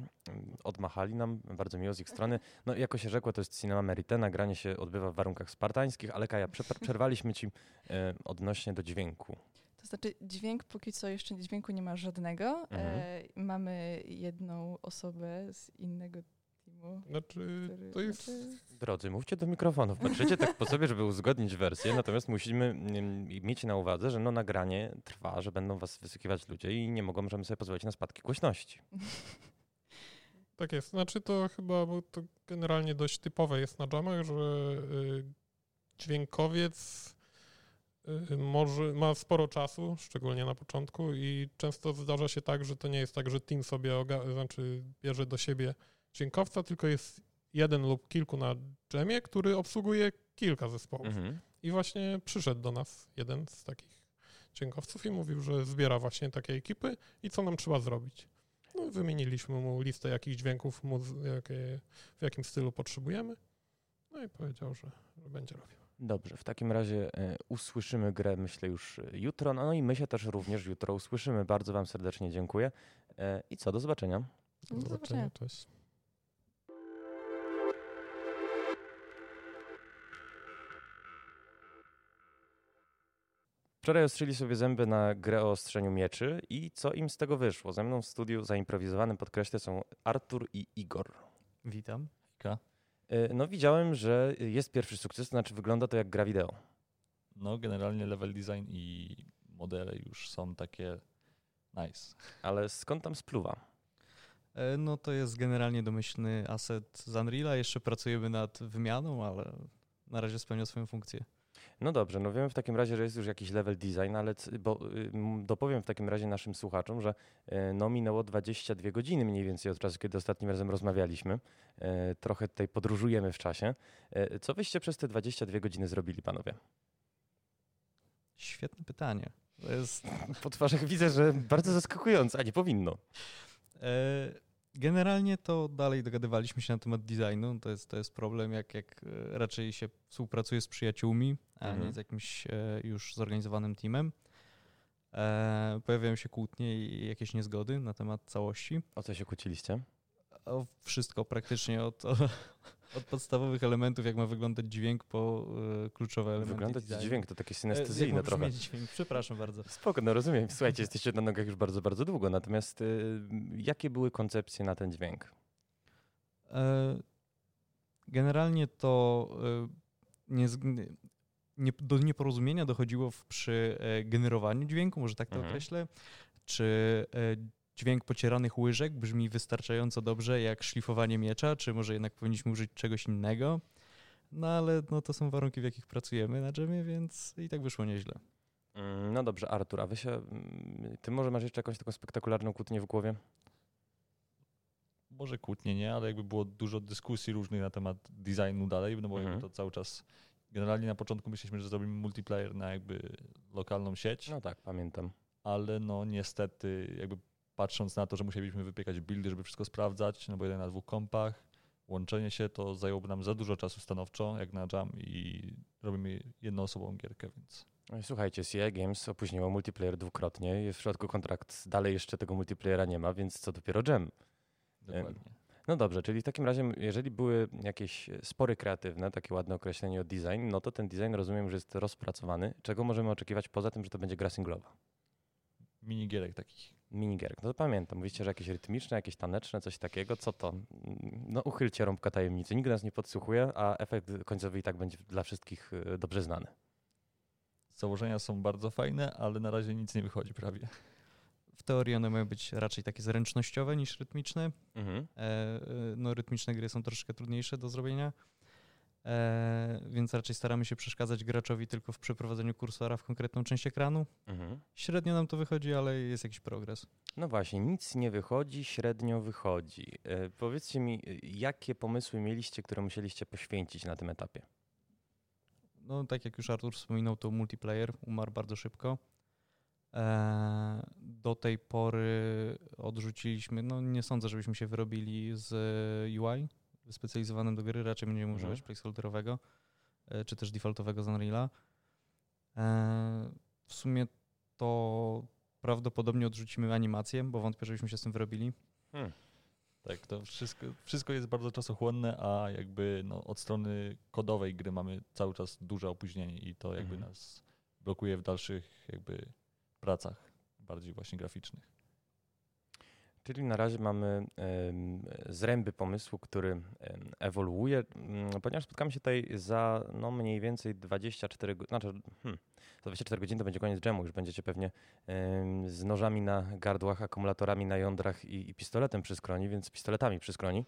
Odmachali nam, bardzo miło z ich strony. No, jako się rzekło, to jest Cinema Merite. Nagranie się odbywa w warunkach spartańskich, ale Kaja, przerwaliśmy ci e, odnośnie do dźwięku. To znaczy dźwięk, póki co jeszcze dźwięku nie ma żadnego. Mhm. E, mamy jedną osobę z innego Znaczy, Który, to jest... znaczy, Drodzy, mówcie do mikrofonów. Patrzycie tak po sobie, żeby uzgodnić wersję, natomiast musimy mm, mieć na uwadze, że no nagranie trwa, że będą was wysykiwać ludzie i nie mogą, możemy sobie pozwolić na spadki głośności. Tak jest. Znaczy to chyba, bo to generalnie dość typowe jest na jamach, że y, dźwiękowiec y, może, ma sporo czasu, szczególnie na początku i często zdarza się tak, że to nie jest tak, że team sobie oga- znaczy bierze do siebie dźwiękowca, tylko jest jeden lub kilku na jamie, który obsługuje kilka zespołów. Mhm. I właśnie przyszedł do nas jeden z takich dźwiękowców i mówił, że zbiera właśnie takie ekipy i co nam trzeba zrobić. No, wymieniliśmy mu listę jakich dźwięków, jakie, w jakim stylu potrzebujemy. No i powiedział, że, że będzie robił. Dobrze, w takim razie e, usłyszymy grę, myślę, już jutro. No i my się też również jutro usłyszymy. Bardzo Wam serdecznie dziękuję. E, I co, do zobaczenia. Do zobaczenia. cześć. Wczoraj ostrzyli sobie zęby na grę o ostrzeniu mieczy i co im z tego wyszło? Ze mną w studiu zaimprowizowanym podkreślę są Artur i Igor. Witam. Hejka. E, No widziałem, że jest pierwszy sukces, to znaczy wygląda to jak gra wideo. No generalnie level design i modele już są takie nice. Ale skąd tam spluwa? E, No to jest generalnie domyślny asset z Unreala. Jeszcze pracujemy nad wymianą, ale na razie spełnia swoją funkcję. No dobrze, no wiemy w takim razie, że jest już jakiś level design, ale bo, y, dopowiem w takim razie naszym słuchaczom, że y, no minęło 22 godziny mniej więcej od czasu, kiedy ostatnim razem rozmawialiśmy. Y, Trochę tutaj podróżujemy w czasie. Y, Co wyście przez te 22 godziny zrobili, panowie? Świetne pytanie. To jest Po twarzach widzę, że bardzo zaskakujące, a nie powinno. E, Generalnie to dalej dogadywaliśmy się na temat designu. To jest, to jest problem, jak, jak e, raczej się współpracuje z przyjaciółmi, a Mhm. nie z jakimś e, już zorganizowanym teamem. E, pojawiają się kłótnie i jakieś niezgody na temat całości. O co się kłóciliście? O wszystko praktycznie od, od podstawowych elementów, jak ma wyglądać dźwięk, po e, kluczowe elementy Wygląda designu. dźwięk, to takie E, synestezyjne trochę. dźwięk? Przepraszam bardzo. Spoko, no rozumiem. Słuchajcie, jesteście na nogach już bardzo, bardzo długo, natomiast y, jakie były koncepcje na ten dźwięk? Generalnie to nie, nie, do nieporozumienia dochodziło w, przy generowaniu dźwięku, może tak to Mhm. określę. Czy dźwięk pocieranych łyżek brzmi wystarczająco dobrze jak szlifowanie miecza, czy może jednak powinniśmy użyć czegoś innego? No ale no, to są warunki, w jakich pracujemy na dżemie, więc i tak wyszło nieźle. Mm, No dobrze, Artur, a wy się, mm, ty może masz jeszcze jakąś taką spektakularną kłótnię w głowie? Może kłótnie nie, ale jakby było dużo dyskusji różnych na temat designu dalej, no bo Mhm. jakby to cały czas... Generalnie na początku myśleliśmy, że zrobimy multiplayer na jakby lokalną sieć, No tak, pamiętam. ale no niestety jakby patrząc na to, że musielibyśmy wypiekać buildy, żeby wszystko sprawdzać, no bo jeden na dwóch kompach, łączenie się to zajęłoby nam za dużo czasu stanowczo, jak na jam i robimy jednoosobową gierkę, więc No Słuchajcie, CI Games opóźniło multiplayer dwukrotnie. Jest w środku kontrakt, dalej jeszcze tego multiplayera nie ma, więc co dopiero Jam. dokładnie. No dobrze, czyli w takim razie, jeżeli były jakieś spory kreatywne, takie ładne określenie o design, no to ten design rozumiem, że jest rozpracowany. Czego możemy oczekiwać poza tym, że to będzie gra singlowa? Minigierek takich. Minigierek. No to pamiętam, mówicie, że jakieś rytmiczne, jakieś taneczne, coś takiego. Co to? No uchylcie rąbka tajemnicy. Nikt nas nie podsłuchuje, a efekt końcowy i tak będzie dla wszystkich y, dobrze znany. Założenia są bardzo fajne, ale na razie nic nie wychodzi prawie. W teorii one mają być raczej takie zręcznościowe niż rytmiczne. Mhm. E, e, no, rytmiczne gry są troszeczkę trudniejsze do zrobienia, więc raczej staramy się przeszkadzać graczowi tylko w przeprowadzeniu kursora w konkretną część ekranu. Mhm. Średnio nam to wychodzi, ale jest jakiś progres. No właśnie, nic nie wychodzi, średnio wychodzi. E, powiedzcie mi, y, jakie pomysły mieliście, które musieliście poświęcić na tym etapie? No, tak jak już Artur wspominał, to multiplayer umarł bardzo szybko. E, do tej pory odrzuciliśmy, no nie sądzę, żebyśmy się wyrobili z UI wyspecjalizowanym do gry, raczej będziemy Mhm. używać placeholderowego, e, czy też defaultowego z Unreala. E, w sumie to prawdopodobnie odrzucimy animację, bo wątpię, żebyśmy się z tym wyrobili. Tak, to wszystko, wszystko jest bardzo czasochłonne, a jakby no, od strony kodowej gry mamy cały czas duże opóźnienie i to jakby Mhm. nas blokuje w dalszych jakby pracach bardziej właśnie graficznych. Czyli na razie mamy zręby pomysłu, który ewoluuje, mm, ponieważ spotkamy się tutaj za no, mniej więcej 24 godziny, znaczy hmm, za 24 godziny to będzie koniec dżemu, już będziecie pewnie z nożami na gardłach, akumulatorami na jądrach i, i pistoletem przy skroni, więc pistoletami przy skroni,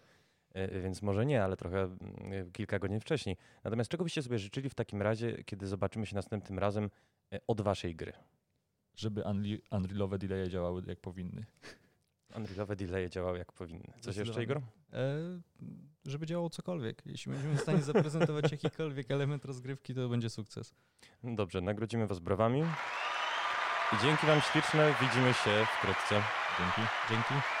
e, więc może nie, ale trochę mm, kilka godzin wcześniej. Natomiast czego byście sobie życzyli w takim razie, kiedy zobaczymy się następnym razem e, od waszej gry? Żeby Unre- Unrealowe delaye działały jak powinny. Unrealowe delaye działały jak powinny. Coś jeszcze. Igor? E, żeby działało cokolwiek. Jeśli będziemy w stanie zaprezentować jakikolwiek element rozgrywki, to będzie sukces. No Dobrze, nagrodzimy Was brawami. I dzięki Wam śliczne. Widzimy się wkrótce. Dzięki. Dzięki.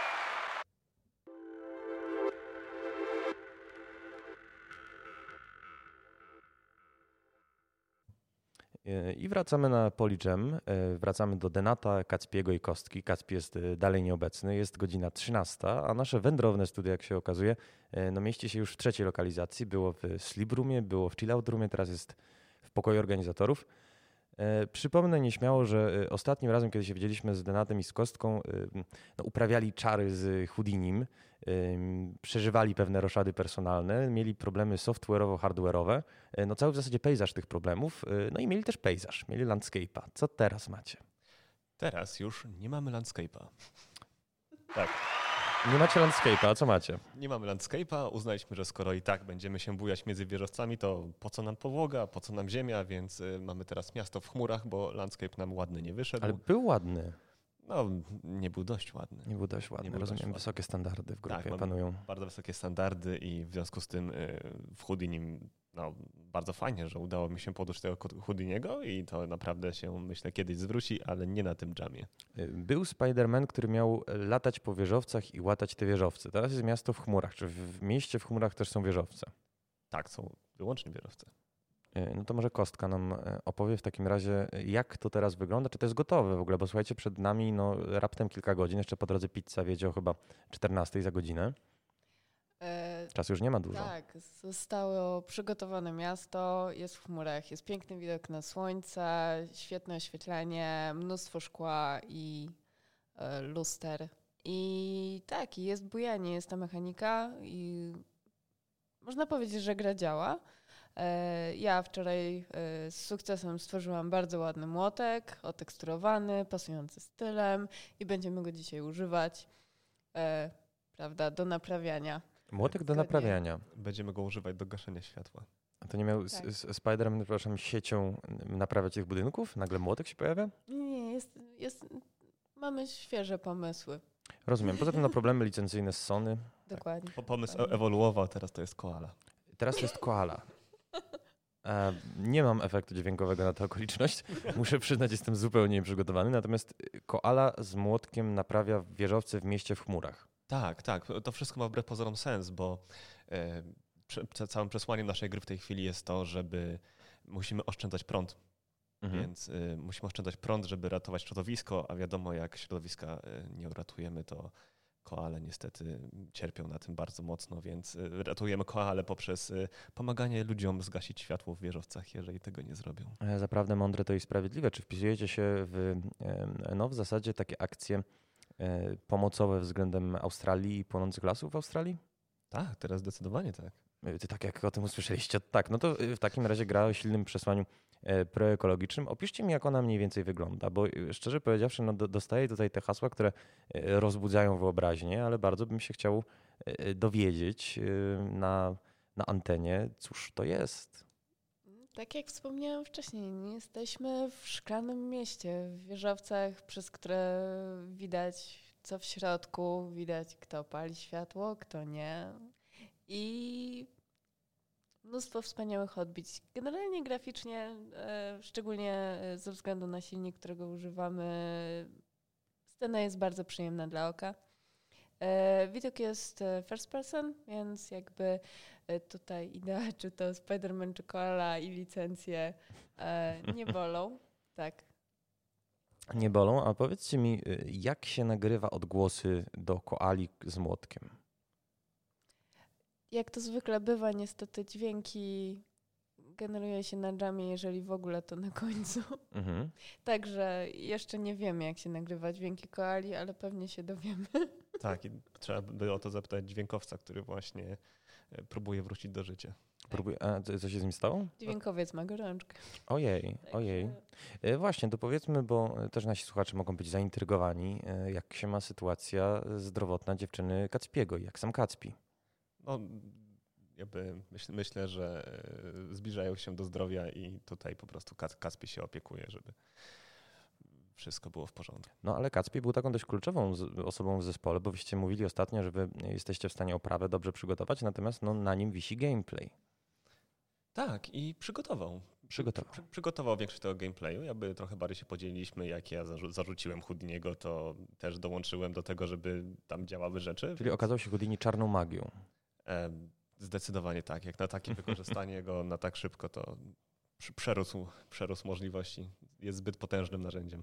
I wracamy na Polijam. E, Wracamy do Denata, Kacpiego i Kostki. Kacpi jest e, dalej nieobecny. Jest godzina 13, a nasze wędrowne studio, jak się okazuje, e, no mieści się już w trzeciej lokalizacji. Było w Sleep Roomie, było w Chillout Roomie, teraz jest w pokoju organizatorów. E, Przypomnę nieśmiało, że e, ostatnim razem, kiedy się widzieliśmy z Denatem i z Kostką, e, no, uprawiali czary z Houdinim, przeżywali pewne roszady personalne, mieli problemy software'owo-hardware'owe, no cały w zasadzie pejzaż tych problemów, no i mieli też pejzaż, mieli landscape'a. Co teraz macie? Teraz już nie mamy landscape'a. Tak, Nie macie landscape'a, a co macie? nie mamy landscape'a. Uznaliśmy, że skoro i tak będziemy się bujać między wieżowcami, to po co nam podłoga, po co nam ziemia, więc y, mamy teraz miasto w chmurach, bo landscape nam ładny nie wyszedł. Ale był ładny, No, nie był dość ładny. nie był dość ładny, był dość rozumiem, ładny. wysokie standardy w grupie Tak, panują. Bardzo wysokie standardy i w związku z tym y, w Houdinim no, bardzo fajnie, że udało mi się podłuć tego Houdiniego i to naprawdę się, myślę, kiedyś zwróci, ale nie na tym dżamie. E, Był Spider-Man, który miał latać po wieżowcach i łatać te wieżowce. Teraz jest miasto w chmurach. Czy w mieście w chmurach też są wieżowce? Tak, są wyłącznie wieżowce. E, No to może Kostka nam e, opowie w takim razie, e, jak to teraz wygląda, czy to jest gotowe w ogóle, bo słuchajcie, przed nami no, raptem kilka godzin, jeszcze po drodze pizza wiedzie o chyba 14 za godzinę. Czasu już nie ma dużo. Tak, zostało przygotowane miasto, jest w chmurach, jest piękny widok na słońce, świetne oświetlenie, mnóstwo szkła i luster. I tak, jest bujanie, jest ta mechanika i można powiedzieć, że gra działa. E, Ja wczoraj e, z sukcesem stworzyłam bardzo ładny młotek, oteksturowany, pasujący stylem i będziemy go dzisiaj używać, e, prawda, do naprawiania. Młotek do naprawiania. Będziemy go używać do gaszenia światła. A to nie miał Tak. tak. Spider-Man, przepraszam, siecią naprawiać tych budynków? Nagle młotek się pojawia? Nie, nie, jest, jest, mamy świeże pomysły. Rozumiem. Poza tym no, problemy licencyjne z Sony. Dokładnie. Po- Pomysł ewoluował, teraz to jest koala. Teraz to jest koala. E, nie mam efektu dźwiękowego na tę okoliczność. Muszę przyznać, jestem zupełnie nieprzygotowany. Natomiast y, koala z młotkiem naprawia wieżowce w mieście w chmurach. Tak, tak. To wszystko ma wbrew pozorom sens, bo e, całym przesłaniem naszej gry w tej chwili jest to, żeby musimy oszczędzać prąd, Mhm. więc y, musimy oszczędzać prąd, żeby ratować środowisko, a wiadomo, jak środowiska y, nie uratujemy, to koale niestety cierpią na tym bardzo mocno, więc y, ratujemy koale poprzez y, pomaganie ludziom zgasić światło w wieżowcach, jeżeli tego nie zrobią. E, Zaprawdę mądre to i sprawiedliwe. Czy wpisujecie się w, no, w zasadzie takie akcje e, pomocowe względem Australii i płonących lasów w Australii? Tak, teraz zdecydowanie tak. E, Ty tak jak o tym usłyszeliście, tak. No to e, w takim razie gra o silnym przesłaniu e, proekologicznym. Opiszcie mi, jak ona mniej więcej wygląda, bo szczerze powiedziawszy, no, do- dostaję tutaj te hasła, które rozbudzają wyobraźnię, ale bardzo bym się chciał dowiedzieć na, na antenie, cóż to jest. Tak jak wspomniałam wcześniej, nie jesteśmy w szklanym mieście, w wieżowcach, przez które widać co w środku, widać kto pali światło, kto nie. I mnóstwo wspaniałych odbić. Generalnie graficznie, e, szczególnie e, ze względu na silnik, którego używamy, scena jest bardzo przyjemna dla oka. E, Widok jest first person, więc jakby tutaj idea, czy to Spider-Man, czy Koala i licencje nie bolą. Tak. Nie bolą, a powiedzcie mi, jak się nagrywa odgłosy do koali z młotkiem? Jak to zwykle bywa, niestety dźwięki generuje się na dżamie, jeżeli w ogóle to na końcu. Mhm. Także jeszcze nie wiemy, jak się nagrywa dźwięki koali, ale pewnie się dowiemy. Tak, i trzeba by o to zapytać dźwiękowca, który właśnie e, próbuje wrócić do życia. A co, się z nim stało? Dźwiękowiec ma gorączkę. Ojej, ojej. E, Właśnie, to powiedzmy, bo też nasi słuchacze mogą być zaintrygowani, e, jak się ma sytuacja zdrowotna dziewczyny Kacpiego, jak sam Kacpi. No, jakby myśl, myślę, że e, zbliżają się do zdrowia i tutaj po prostu Kaspi się opiekuje, żeby wszystko było w porządku. No ale Kacpi był taką dość kluczową osobą w zespole, bo wyście mówili ostatnio, że wy jesteście w stanie oprawę dobrze przygotować, natomiast no, na nim wisi gameplay. Tak, i przygotował. Przygotował. Przy, przygotował większość tego gameplayu. Jakby trochę bardziej się podzieliliśmy, jak ja zarzu- zarzuciłem Houdiniego, to też dołączyłem do tego, żeby tam działały rzeczy. Czyli okazał się Houdini czarną magią. Zdecydowanie tak. Jak na takie wykorzystanie go na tak szybko, to przerósł, przerósł możliwości. Jest zbyt potężnym narzędziem.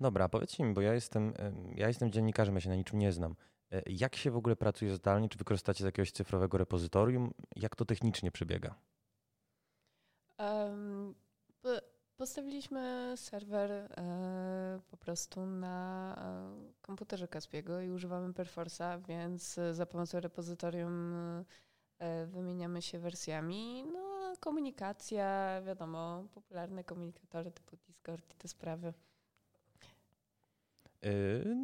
Dobra, powiedzcie mi, bo ja jestem, em, ja jestem dziennikarzem, ja się na niczym nie znam. E, Jak się w ogóle pracuje zdalnie? Czy wykorzystacie z jakiegoś cyfrowego repozytorium? Jak to technicznie przebiega? Em, po- postawiliśmy serwer e, po prostu na e, komputerze Kaspiego i używamy Perforce'a, więc e, za pomocą repozytorium wymieniamy się wersjami. No, komunikacja, wiadomo, popularne komunikatory typu Discord i te sprawy.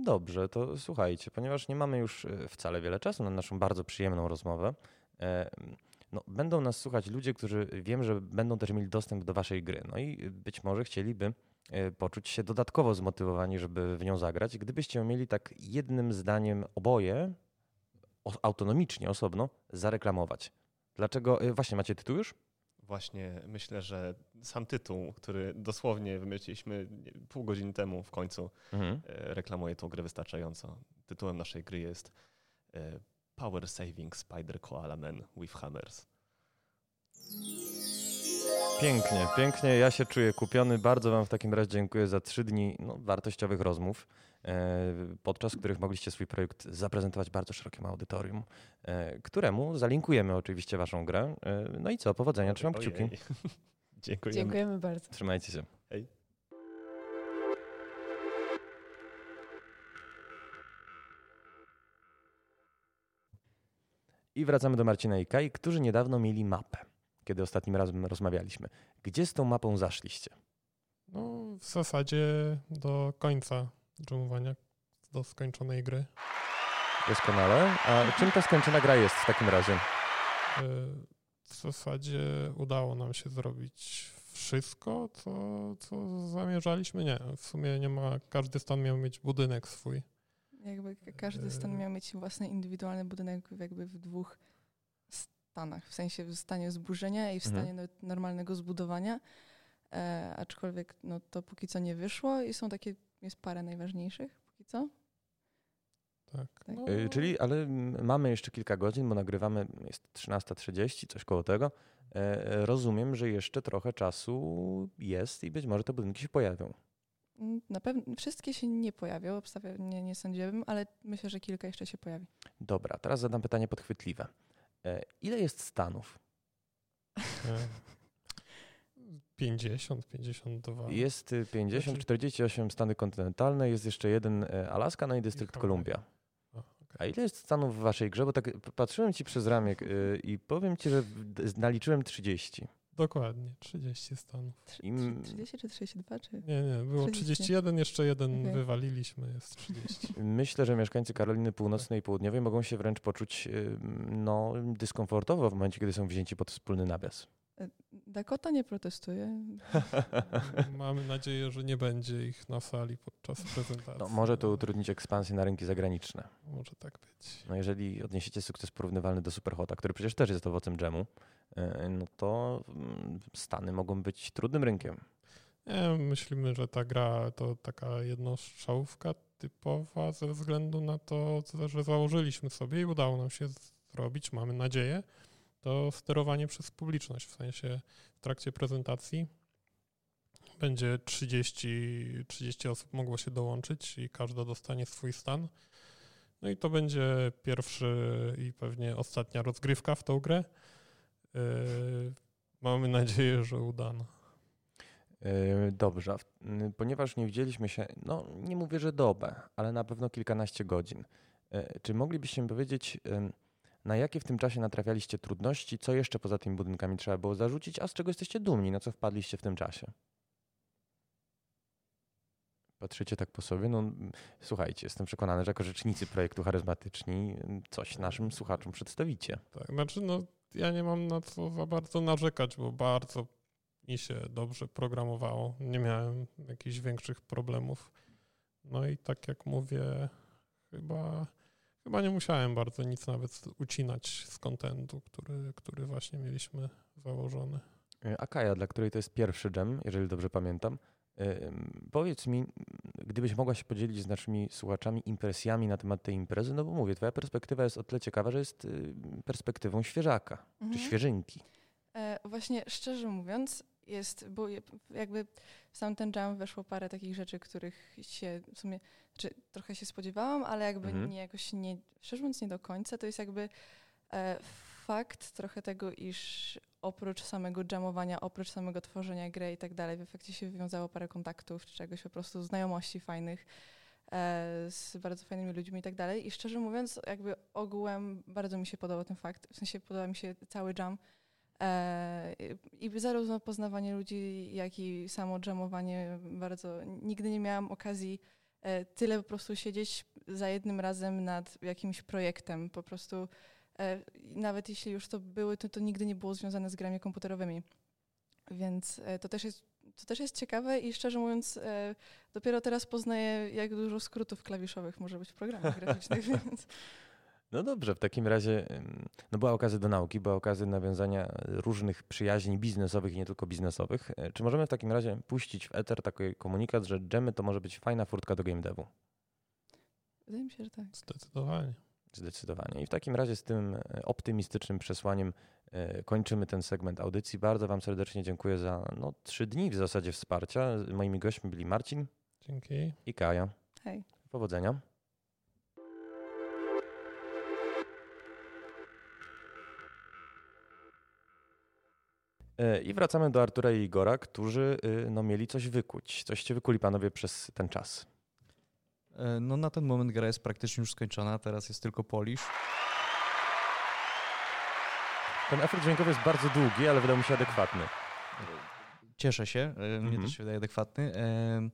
Dobrze, to słuchajcie, ponieważ nie mamy już wcale wiele czasu na naszą bardzo przyjemną rozmowę, no, będą nas słuchać ludzie, którzy wiem, że będą też mieli dostęp do waszej gry. No i być może chcieliby e, poczuć się dodatkowo zmotywowani, żeby w nią zagrać. Gdybyście mieli tak jednym zdaniem oboje, autonomicznie, osobno, zareklamować. Dlaczego? Właśnie, macie tytuł już? Właśnie myślę, że sam tytuł, który dosłownie wymyśliliśmy pół godziny temu w końcu, Mhm. reklamuje tą grę wystarczająco. Tytułem naszej gry jest Power Saving Spider Koala Man with Hammers. Pięknie, pięknie. Ja się czuję kupiony. Bardzo Wam w takim razie dziękuję za trzy dni no, wartościowych rozmów, e, podczas których mogliście swój projekt zaprezentować bardzo szerokiemu audytorium, e, któremu zalinkujemy oczywiście Waszą grę. E, no i co, powodzenia, trzymam kciuki. Dziękujemy. Dziękujemy bardzo. Trzymajcie się. Hej. I wracamy do Marcina i Kai, którzy niedawno mieli mapę, kiedy ostatnim razem rozmawialiśmy. Gdzie z tą mapą zaszliście? No, w zasadzie do końca dżemowania, do skończonej gry. Doskonale. A czym ta skończona gra jest w takim razie? Y, w zasadzie udało nam się zrobić wszystko, co, co zamierzaliśmy. Nie, w sumie nie ma, każdy stan miał mieć budynek swój. Jakby ka- każdy stan Yy. miał mieć własny indywidualny budynek jakby w dwóch stanach. W sensie w stanie zburzenia i w Mhm. stanie no- normalnego zbudowania. E, aczkolwiek no, to póki co nie wyszło i są takie, jest parę najważniejszych póki co. Tak. Tak. No, Czyli, ale mamy jeszcze kilka godzin, bo nagrywamy, jest 13.30, coś koło tego. E, Rozumiem, że jeszcze trochę czasu jest i być może te budynki się pojawią. Na pewno wszystkie się nie pojawią, obstawia, nie, nie sądziłabym, ale myślę, że kilka jeszcze się pojawi. Dobra, teraz zadam pytanie podchwytliwe. E, Ile jest stanów? e, 50, 52. Jest y, 50, Znaczy- 48 stany kontynentalne, jest jeszcze jeden e, Alaska, no i dystrykt. Kolumbia. A, ile jest stanów w waszej grze? Bo tak patrzyłem ci przez ramię y, i powiem ci, że naliczyłem 30. Dokładnie, 30 stanów. Trzy- Im- 30 czy 32? Czy... Nie, nie, było 30. 31, jeszcze jeden Okej. wywaliliśmy, jest 30. Myślę, że mieszkańcy Karoliny Północnej i Południowej mogą się wręcz poczuć y, no, dyskomfortowo w momencie, kiedy są wzięci pod wspólny nawias. Dakota nie protestuje. Mamy nadzieję, że nie będzie ich na sali podczas prezentacji. No, może to utrudnić ekspansję na rynki zagraniczne. Może tak być. No jeżeli odniesiecie sukces porównywalny do Superhota, który przecież też jest owocem dżemu, no to mm, Stany mogą być trudnym rynkiem. Nie, myślimy, że ta gra to taka jednostrzałówka typowa ze względu na to, że założyliśmy sobie i udało nam się zrobić, mamy nadzieję, to sterowanie przez publiczność. W sensie w trakcie prezentacji będzie 30, 30 osób mogło się dołączyć i każda dostanie swój stan. No i to będzie pierwszy i pewnie ostatnia rozgrywka w tą grę. Yy, mamy nadzieję, że udana. Yy, Dobrze, ponieważ nie widzieliśmy się, no nie mówię, że dobę, ale na pewno kilkanaście godzin. Yy, Czy moglibyście mi powiedzieć, na jakie w tym czasie natrafialiście trudności, co jeszcze poza tymi budynkami trzeba było zarzucić, a z czego jesteście dumni, na co wpadliście w tym czasie? Patrzycie tak po sobie? No, słuchajcie, jestem przekonany, że jako rzecznicy projektu charyzmatyczni coś naszym słuchaczom przedstawicie. Tak, znaczy no ja nie mam na co za bardzo narzekać, bo bardzo mi się dobrze programowało. Nie miałem jakichś większych problemów. No i tak jak mówię, chyba, chyba nie musiałem bardzo nic nawet ucinać z kontentu, który, który właśnie mieliśmy założony. Y, A Kaja, dla której to jest pierwszy dżem, jeżeli dobrze pamiętam, powiedz mi, gdybyś mogła się podzielić z naszymi słuchaczami impresjami na temat tej imprezy, no bo mówię, twoja perspektywa jest o tyle ciekawa, że jest perspektywą świeżaka, czy Mhm. świeżynki. E, właśnie szczerze mówiąc, jest, bo jakby w sam ten jam weszło parę takich rzeczy, których się w sumie, znaczy trochę się spodziewałam, ale jakby Mhm. nie jakoś nie, szczerze mówiąc nie do końca, to jest jakby e, fakt trochę tego, iż oprócz samego jamowania, oprócz samego tworzenia gry i tak dalej, w efekcie się wywiązało parę kontaktów, czy czegoś po prostu znajomości fajnych e, z bardzo fajnymi ludźmi i tak dalej. I szczerze mówiąc, jakby ogółem bardzo mi się podobał ten fakt, w sensie podoba mi się cały jam, E, I zarówno poznawanie ludzi, jak i samo jamowanie bardzo. Nigdy nie miałam okazji e, tyle po prostu siedzieć za jednym razem nad jakimś projektem. Po prostu nawet jeśli już to były, to, to nigdy nie było związane z grami komputerowymi. Więc e, to też jest. To też jest ciekawe i szczerze mówiąc, e, dopiero teraz poznaję, jak dużo skrótów klawiszowych może być w programach graficznych, więc No dobrze, w takim razie no była okazja do nauki, była okazja nawiązania różnych przyjaźni biznesowych i nie tylko biznesowych. E, Czy możemy w takim razie puścić w eter taki komunikat, że dżemy to może być fajna furtka do game devu? wydaje mi się, że tak. Zdecydowanie. Zdecydowanie. I w takim razie z tym e, optymistycznym przesłaniem e, kończymy ten segment audycji. Bardzo Wam serdecznie dziękuję za no, trzy dni w zasadzie wsparcia. Moimi gośćmi byli Marcin Dzięki. i Kaja. Hej. Powodzenia. E, I wracamy do Artura i Igora, którzy y, no, mieli coś wykuć. Coście wykuli panowie przez ten czas. E, No na ten moment gra jest praktycznie już skończona, teraz jest tylko polish. Ten efekt dźwiękowy jest bardzo długi, ale wydał mi się adekwatny. Cieszę się, e, mnie Mhm. też się wydaje adekwatny. E,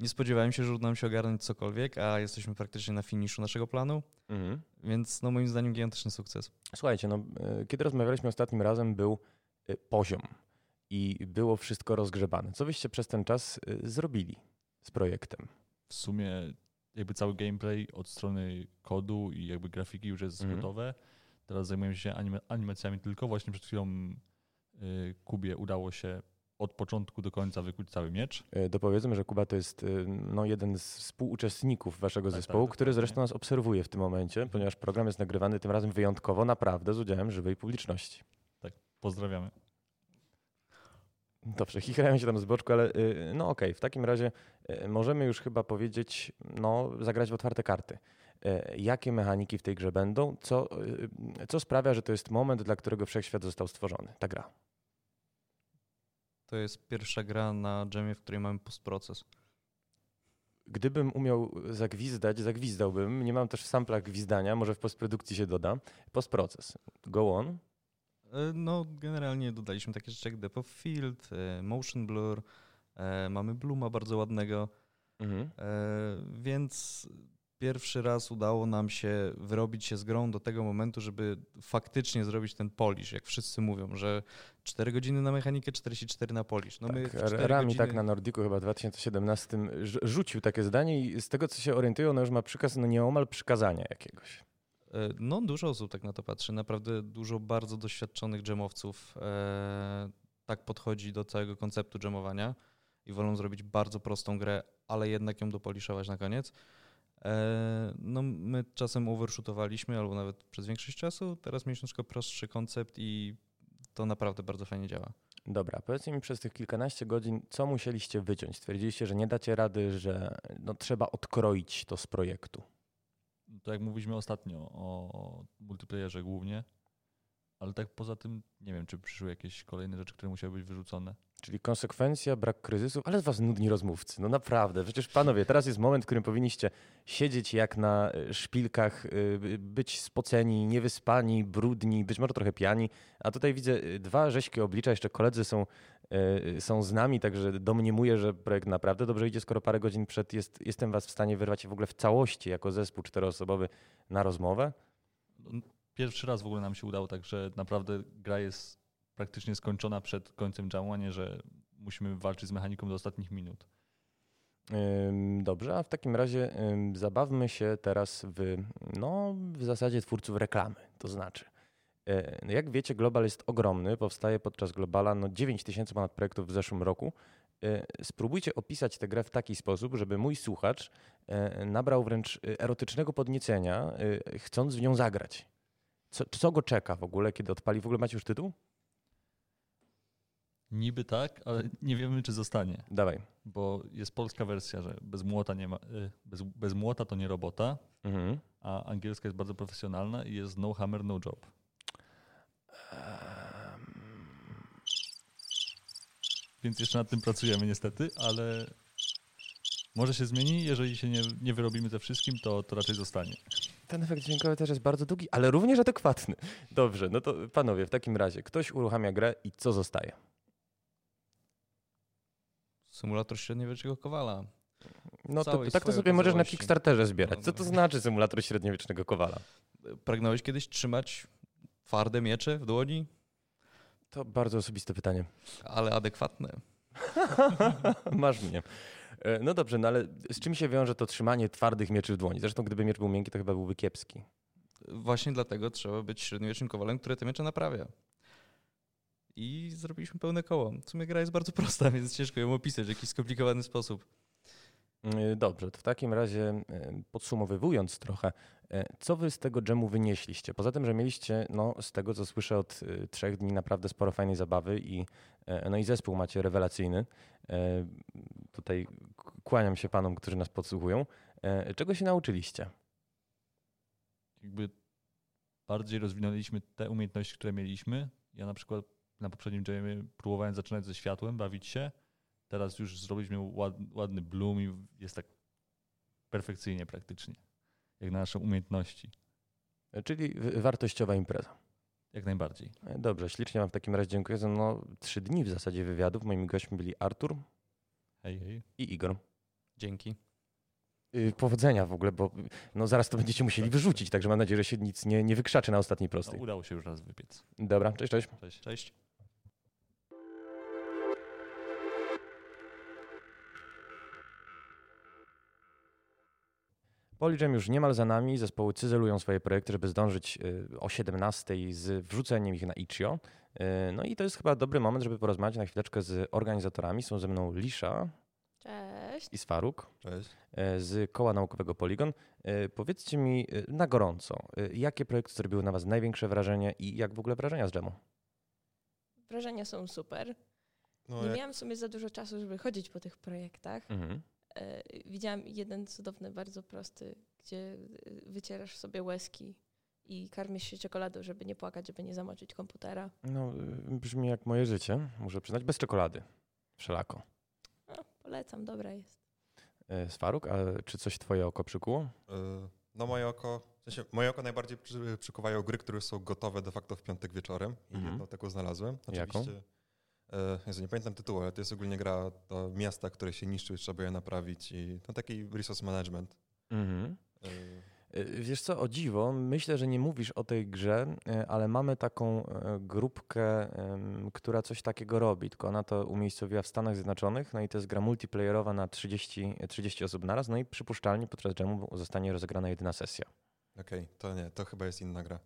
Nie spodziewałem się, że uda nam się ogarnąć cokolwiek, a jesteśmy praktycznie na finiszu naszego planu, Mhm. więc no moim zdaniem gigantyczny sukces. Słuchajcie, no, kiedy rozmawialiśmy ostatnim razem, był poziom i było wszystko rozgrzebane. Co wyście przez ten czas zrobili z projektem? W sumie jakby cały gameplay od strony kodu i jakby grafiki już jest Mhm. gotowe. Teraz zajmujemy się anima- animacjami tylko. Właśnie przed chwilą y, Kubie udało się od początku do końca wykuć cały miecz. E, Dopowiedzmy, że Kuba to jest e, no, jeden z współuczestników waszego Tak, zespołu, tak, który zresztą nas obserwuje w tym momencie, ponieważ program jest nagrywany tym razem wyjątkowo, naprawdę z udziałem żywej publiczności. Pozdrawiamy. Dobrze, chichrają się tam z boczku, ale y, no okej, w takim razie y, możemy już chyba powiedzieć, no zagrać w otwarte karty. Y, Jakie mechaniki w tej grze będą? Co, y, co sprawia, że to jest moment, dla którego wszechświat został stworzony, ta gra? To jest pierwsza gra na dżemie, w której mamy postproces. Gdybym umiał zagwizdać, zagwizdałbym. Nie mam też w samplach gwizdania, może w postprodukcji się doda. Postproces. Go on. E, No, generalnie dodaliśmy takie rzeczy jak Depth of Field, e, Motion Blur, e, mamy Bluma bardzo ładnego, Mhm. więc pierwszy raz udało nam się wyrobić się z grą do tego momentu, żeby faktycznie zrobić ten polish, jak wszyscy mówią, że 4 godziny na mechanikę, 44 na polish. No my tak, 4 Rami godziny... tak na Nordiku chyba w 2017 rz- rzucił takie zdanie i z tego, co się orientują, ono już ma przykaz, no nieomal przykazania jakiegoś. E, No, dużo osób tak na to patrzy. Naprawdę dużo bardzo doświadczonych dżemowców e, tak podchodzi do całego konceptu dżemowania i wolą zrobić bardzo prostą grę, ale jednak ją dopoliszować na koniec. E, no, my czasem overshootowaliśmy, albo nawet przez większość czasu. Teraz mieliśmy troszkę prostszy koncept i to naprawdę bardzo fajnie działa. Dobra, powiedzcie mi przez tych kilkanaście godzin, co musieliście wyciąć? Stwierdziliście, że nie dacie rady, że no, trzeba odkroić to z projektu. To jak mówiliśmy ostatnio o multiplayerze głównie, ale tak poza tym nie wiem, czy przyszły jakieś kolejne rzeczy, które musiały być wyrzucone. Czyli konsekwencja, brak kryzysów, ale z was nudni rozmówcy. No naprawdę, przecież panowie, teraz jest moment, w którym powinniście siedzieć jak na y, szpilkach, y, być spoceni, niewyspani, brudni, być może trochę pijani. A tutaj widzę y, dwa rześkie oblicza, jeszcze koledzy są, są z nami, także domniemuję, że projekt naprawdę dobrze idzie, skoro parę godzin przed jest, jestem was w stanie wyrwać w ogóle w całości jako zespół czteroosobowy na rozmowę. No, Pierwszy raz w ogóle nam się udało, także naprawdę gra jest praktycznie skończona przed końcem jamu, a nie, że musimy walczyć z mechaniką do ostatnich minut. Dobrze, a w takim razie zabawmy się teraz w, no, w zasadzie twórców reklamy. To znaczy, e, jak wiecie, Global jest ogromny, powstaje podczas Globala no, 9 tysięcy ponad projektów w zeszłym roku. E, Spróbujcie opisać tę grę w taki sposób, żeby mój słuchacz e, nabrał wręcz e, erotycznego podniecenia, e, chcąc w nią zagrać. Co, co go czeka w ogóle, kiedy odpali? W ogóle macie już tytuł? Niby tak, ale nie wiemy, czy zostanie, Dawaj. bo jest polska wersja, że bez młota, nie ma, bez, bez młota to nie robota, Mhm. a angielska jest bardzo profesjonalna i jest no hammer, no job. Więc jeszcze nad tym pracujemy niestety, ale może się zmieni. Jeżeli się nie, nie wyrobimy ze wszystkim, to, to raczej zostanie. Ten efekt dźwiękowy też jest bardzo długi, ale również adekwatny. Dobrze, no to panowie, w takim razie ktoś uruchamia grę i co zostaje? Symulator średniowiecznego kowala. No to, tak to sobie możesz na. Kickstarterze zbierać. No, Co to znaczy symulator średniowiecznego kowala? Pragnąłeś kiedyś trzymać twarde miecze w dłoni, To bardzo osobiste pytanie. ale adekwatne. Masz mnie. E, No dobrze, no ale z czym się wiąże to trzymanie twardych mieczy w dłoni? Zresztą gdyby miecz był miękki, to chyba byłby kiepski. Właśnie dlatego trzeba być średniowiecznym kowalem, który te miecze naprawia. I zrobiliśmy pełne koło. W sumie gra jest bardzo prosta, więc ciężko ją opisać w jakiś skomplikowany sposób. E, Dobrze, to w takim razie e, podsumowywując trochę, e, co wy z tego dżemu wynieśliście? Poza tym, że mieliście, no z tego co słyszę od trzech dni, naprawdę sporo fajnej zabawy i, e, no i zespół macie rewelacyjny. E, Tutaj kłaniam się panom, którzy nas podsłuchują. E, Czego się nauczyliście? Jakby bardziej rozwinęliśmy te umiejętności, które mieliśmy. Ja na przykład na poprzednim jamie próbowałem zaczynać ze światłem, bawić się. Teraz już zrobiliśmy ład, ładny bloom i jest tak perfekcyjnie praktycznie. Jak na nasze umiejętności. Czyli wartościowa impreza. Jak najbardziej. Dobrze, ślicznie wam w takim razie dziękuję za no, trzy dni w zasadzie wywiadów. Moimi gośćmi byli Artur Hej, hej. i Igor. Dzięki. Y, Powodzenia w ogóle, bo no zaraz to będziecie musieli wyrzucić, także mam nadzieję, że się nic nie, nie wykrzaczy na ostatniej No, prostej. udało się już raz wypiec. Dobra, cześć, cześć. Cześć. Cześć. Polijam już niemal za nami. Zespoły cyzelują swoje projekty, żeby zdążyć y, o 17 z wrzuceniem ich na Itch.io. Y, No i to jest chyba dobry moment, żeby porozmawiać na chwileczkę z organizatorami. Są ze mną Lisza Cześć. i Sfaruk Cześć. y, z Koła Naukowego Polygon. Y, Powiedzcie mi na gorąco, jakie projekty zrobiły na Was największe wrażenie i jak w ogóle wrażenia z dżemu? Wrażenia są super. No, Nie jak, miałam w sumie za dużo czasu, żeby chodzić po tych projektach. Mhm. E, widziałam jeden cudowny, bardzo prosty, gdzie e, wycierasz sobie łezki i karmisz się czekoladą, żeby nie płakać, żeby nie zamoczyć komputera. No, y, brzmi jak moje życie, muszę przyznać, bez czekolady. Wszelako. No, polecam, dobra jest. Y, Sfaruk, a czy coś Twoje oko przykuło? No moje oko, w sensie moje oko najbardziej przy, przykuwają gry, które są gotowe de facto w piątek wieczorem i Mhm. jedną taką znalazłem. Jaką? Oczywiście, e, Jezu, nie pamiętam tytułu, ale to jest ogólnie gra do miasta, które się niszczy, trzeba je naprawić i to taki resource management. Mhm. Y, Y, Wiesz co, o dziwo, myślę, że nie mówisz o tej grze, ale mamy taką e, grupkę, która coś takiego robi, tylko ona to umiejscowiła w Stanach Zjednoczonych, no i to jest gra multiplayerowa na 30, 30 osób naraz, no i przypuszczalnie podczas dżemu zostanie rozegrana jedyna sesja. Okej, to nie, to chyba jest inna gra.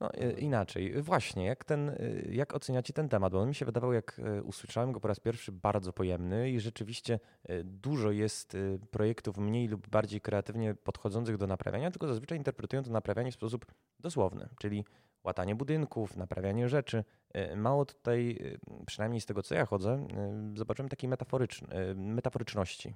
No y, inaczej, właśnie, jak, ten, y, jak oceniacie ten temat? Bo on mi się wydawał, jak y, usłyszałem go po raz pierwszy, bardzo pojemny i rzeczywiście dużo jest projektów mniej lub bardziej kreatywnie podchodzących do naprawiania, tylko zazwyczaj interpretują to naprawianie w sposób dosłowny, czyli łatanie budynków, naprawianie rzeczy. Mało tutaj, przynajmniej z tego co ja chodzę, zobaczyłem takiej metaforyczn- metaforyczności.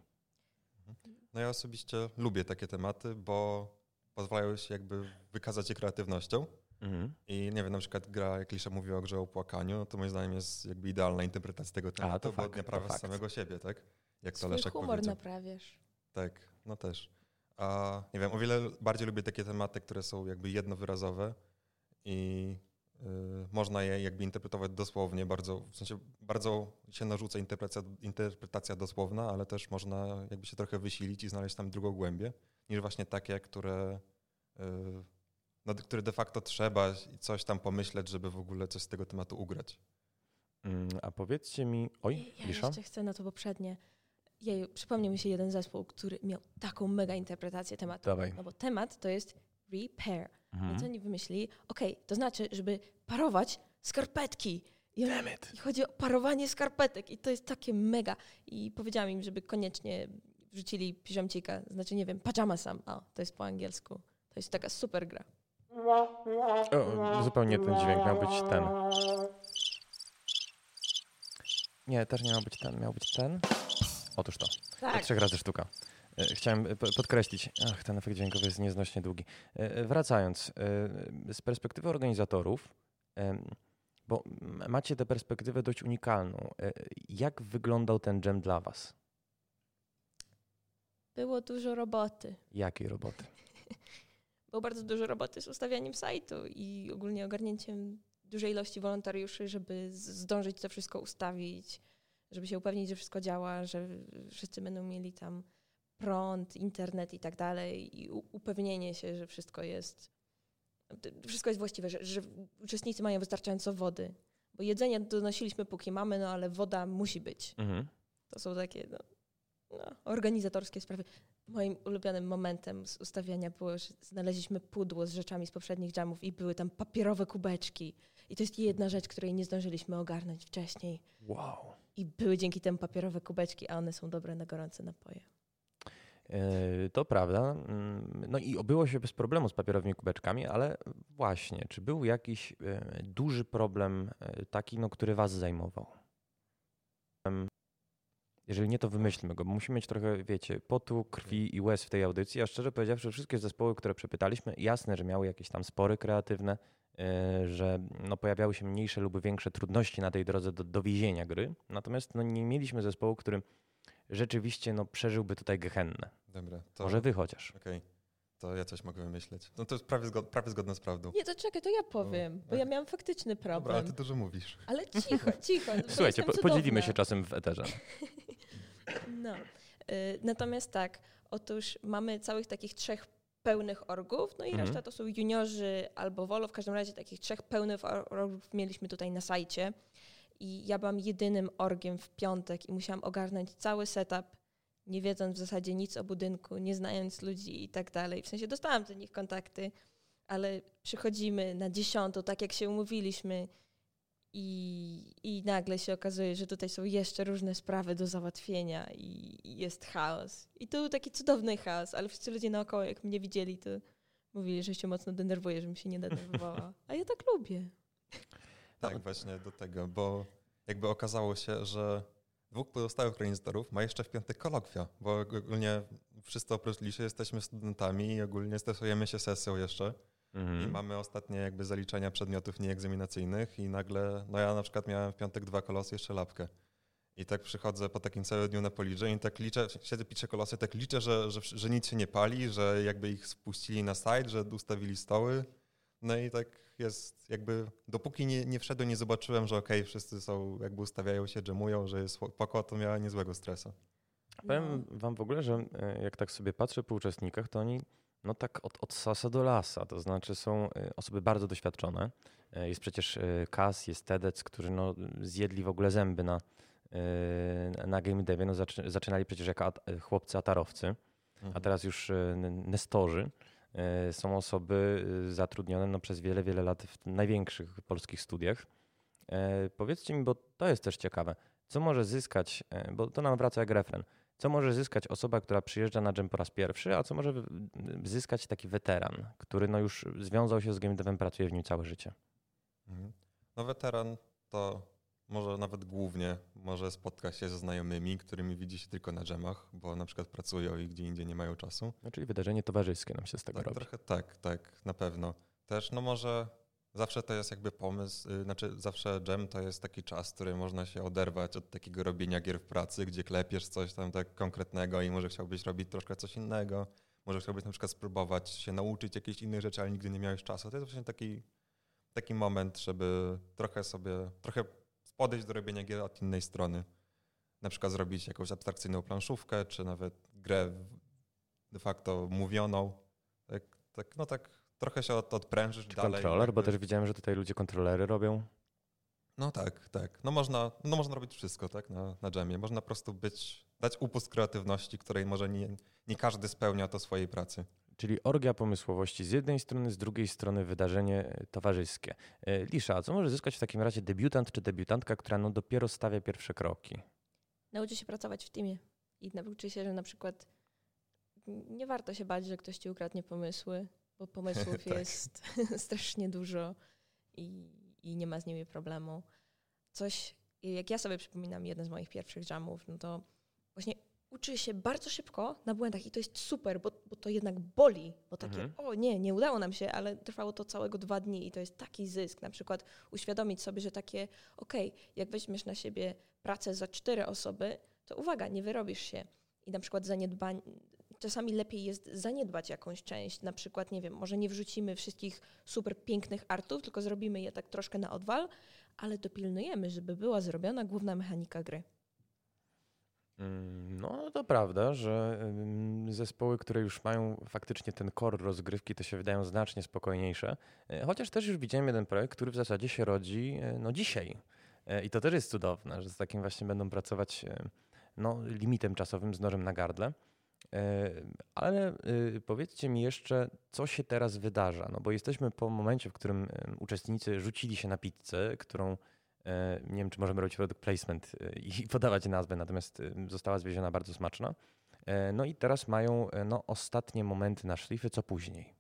No ja osobiście lubię takie tematy, bo pozwalają się jakby wykazać się kreatywnością. Mhm. I nie wiem, na przykład gra, jak Lisza mówiła o grze o płakaniu, to moim zdaniem jest jakby idealna interpretacja tego tematu, to bo fakt, to naprawia fakt. samego siebie, tak? Jak to Leszek humor powiedział. naprawiasz. Tak, no też. A nie wiem, o wiele bardziej lubię takie tematy, które są jakby jednowyrazowe i y, można je jakby interpretować dosłownie, bardzo, w sensie bardzo się narzuca interpretacja, interpretacja dosłowna, ale też można jakby się trochę wysilić i znaleźć tam drugą głębię, niż właśnie takie, które, y, no, które de facto trzeba coś tam pomyśleć, żeby w ogóle coś z tego tematu ugrać. Mm, A powiedzcie mi, oj, Ja Lisza? jeszcze chcę na to poprzednie. Jeju, przypomniał mi się jeden zespół, który miał taką mega interpretację tematu. Dawaj. No bo temat to jest repair. Mhm. I co oni wymyślili? Okej, to znaczy, żeby parować skarpetki. I, oni, I chodzi o parowanie skarpetek i to jest takie mega. I powiedziałam im, żeby koniecznie wrzucili piżamcika, znaczy nie wiem, pajama sam. O, to jest po angielsku. To jest taka super gra. O, zupełnie ten dźwięk miał być ten. Nie, też nie miał być ten, miał być ten. Otóż to. Tak. Trzech razy sztuka. E, Chciałem e, po- podkreślić, ach, ten efekt dźwiękowy jest nieznośnie długi. E, Wracając, z perspektywy organizatorów, bo macie tę perspektywę dość unikalną. Jak wyglądał ten jam dla was? Było dużo roboty. Jakiej roboty? Było bardzo dużo roboty z ustawianiem sajtu i ogólnie ogarnięciem dużej ilości wolontariuszy, żeby zdążyć to wszystko ustawić, żeby się upewnić, że wszystko działa, że wszyscy będą mieli tam prąd, internet i tak dalej i upewnienie się, że wszystko jest wszystko jest właściwe, że, że uczestnicy mają wystarczająco wody. Bo jedzenie donosiliśmy póki mamy, no ale woda musi być. Mhm. To są takie no, no, organizatorskie sprawy. Moim ulubionym momentem z ustawiania było, że znaleźliśmy pudło z rzeczami z poprzednich jamów i były tam papierowe kubeczki. I to jest jedna rzecz, której nie zdążyliśmy ogarnąć wcześniej. Wow. I były dzięki temu papierowe kubeczki, a one są dobre na gorące napoje. E, To prawda. Mm, No i obyło się bez problemu z papierowymi kubeczkami, ale właśnie, czy był jakiś e, duży problem e, taki, no, który was zajmował? Jeżeli nie, to wymyślmy go, bo musimy mieć trochę, wiecie, potu, krwi i łez w tej audycji, a szczerze powiedziawszy, wszystkie zespoły, które przepytaliśmy, jasne, że miały jakieś tam spory kreatywne, e, że no, pojawiały się mniejsze lub większe trudności na tej drodze do dowiezienia gry, natomiast no, nie mieliśmy zespołu, który rzeczywiście no, przeżyłby tutaj gehennę. Dobra, to Może wy chociaż. okej. To ja coś mogę wymyśleć. No to jest prawie, zgod- prawie zgodne z prawdą. Nie, to czekaj, to ja powiem, bo tak. ja miałam faktyczny Dobra, ale problem. ty dużo mówisz. Ale cicho, cicho. bo Słuchajcie, po, podzielimy się czasem w eterze. No. Y, Natomiast tak, otóż mamy całych takich trzech pełnych orgów, no i Mhm. reszta to są juniorzy albo wolo. W każdym razie takich trzech pełnych or- orgów mieliśmy tutaj na sajcie. I ja byłam jedynym orgiem w piątek i musiałam ogarnąć cały setup, nie wiedząc w zasadzie nic o budynku, nie znając ludzi i tak dalej. W sensie dostałam do nich kontakty, ale przychodzimy na dziesiątą, tak jak się umówiliśmy i, i nagle się okazuje, że tutaj są jeszcze różne sprawy do załatwienia i, i jest chaos. I to był taki cudowny chaos, ale wszyscy ludzie naokoło, jak mnie widzieli, to mówili, że się mocno denerwuję, żebym się nie denerwowała. A ja tak lubię. Tak, właśnie do tego, bo jakby okazało się, że dwóch pozostałych organizatorów ma jeszcze w piątek kolokwia, bo ogólnie wszyscy oprócz Liszy jesteśmy studentami i ogólnie stresujemy się sesją jeszcze i Mhm. mamy ostatnie jakby zaliczenia przedmiotów nieegzaminacyjnych i nagle, no ja na przykład miałem w piątek dwa kolosy, jeszcze lapkę. I tak przychodzę po takim całym dniu na policzę i tak liczę, siedzę, piszę kolosy, tak liczę, że, że, że nic się nie pali, że jakby ich spuścili na site, że ustawili stoły. No i tak jest jakby, dopóki nie, nie wszedłem, nie zobaczyłem, że okej, wszyscy są, jakby ustawiają się, dżemują, że jest spoko, to miała niezłego stresa. Powiem wam w ogóle, że e, jak tak sobie patrzę po uczestnikach, to oni no tak od, od sasa do lasa, to znaczy są e, osoby bardzo doświadczone. E, Jest przecież e, Kas, jest Tedec, którzy no, zjedli w ogóle zęby na, na game devie. No, zaczy, zaczynali przecież jako at, chłopcy atarowcy, a teraz już nestorzy. Są osoby zatrudnione no, przez wiele, wiele lat w największych polskich studiach. Powiedzcie mi, bo to jest też ciekawe, co może zyskać, e, bo to nam wraca jak refren, co może zyskać osoba, która przyjeżdża na dżem po raz pierwszy, a co może zyskać taki weteran, który no już związał się z game devem, pracuje w nim całe życie. Mhm. No weteran to może nawet głównie może spotkać się ze znajomymi, którymi widzi się tylko na dżemach, bo na przykład pracują i gdzie indziej nie mają czasu. No, czyli wydarzenie towarzyskie nam się z tego Tak, robi. trochę tak, tak, na pewno. Też no może zawsze to jest jakby pomysł, y, znaczy zawsze jam to jest taki czas, który można się oderwać od takiego robienia gier w pracy, gdzie klepiesz coś tam tak konkretnego i może chciałbyś robić troszkę coś innego, może chciałbyś na przykład spróbować się nauczyć jakichś innych rzeczy, ale nigdy nie miałeś czasu. To jest właśnie taki, taki moment, żeby trochę sobie, trochę podejść do robienia gier od innej strony. Na przykład zrobić jakąś abstrakcyjną planszówkę, czy nawet grę de facto mówioną. Tak, tak, no tak trochę się od, odprężysz Czy dalej. kontroler, bo jakby- też widziałem, że tutaj ludzie kontrolery robią. No tak, tak. No można, no można robić wszystko tak, na, na dżemie. Można po prostu być, dać upust kreatywności, której może nie, nie każdy spełnia to swojej pracy. Czyli orgia pomysłowości z jednej strony, z drugiej strony wydarzenie e, towarzyskie. E, Lisza, a co może zyskać w takim razie debiutant czy debiutantka, która no dopiero stawia pierwsze kroki? Nauczy się pracować w teamie i nauczy się, że na przykład nie warto się bać, że ktoś ci ukradnie pomysły, bo pomysłów Tak. jest strasznie dużo i, i nie ma z nimi problemu. Coś, jak ja sobie przypominam jeden z moich pierwszych jamów, no to właśnie uczy się bardzo szybko na błędach i to jest super, bo, bo to jednak boli, bo takie, Mhm. o nie, nie udało nam się, ale trwało to całego dwa dni i to jest taki zysk. Na przykład uświadomić sobie, że takie, okej, jak weźmiesz na siebie pracę za cztery osoby, to uwaga, nie wyrobisz się. I na przykład zaniedbań, czasami lepiej jest zaniedbać jakąś część. Na przykład, nie wiem, może nie wrzucimy wszystkich super pięknych artów, tylko zrobimy je tak troszkę na odwal, ale dopilnujemy, żeby była zrobiona główna mechanika gry. Mm, No to prawda, że zespoły, które już mają faktycznie ten core rozgrywki, to się wydają znacznie spokojniejsze. E, Chociaż też już widziałem jeden projekt, który w zasadzie się rodzi e, no dzisiaj. E, I to też jest cudowne, że z takim właśnie będą pracować no, limitem czasowym z nożem na gardle. Ale y, powiedzcie mi jeszcze, co się teraz wydarza? No bo jesteśmy po momencie, w którym uczestnicy rzucili się na pizzę, którą e, nie wiem, czy możemy robić product placement e, i podawać nazwę, natomiast e, została zwieziona bardzo smaczna. E, No i teraz mają e, no, ostatnie momenty na szlify, co później.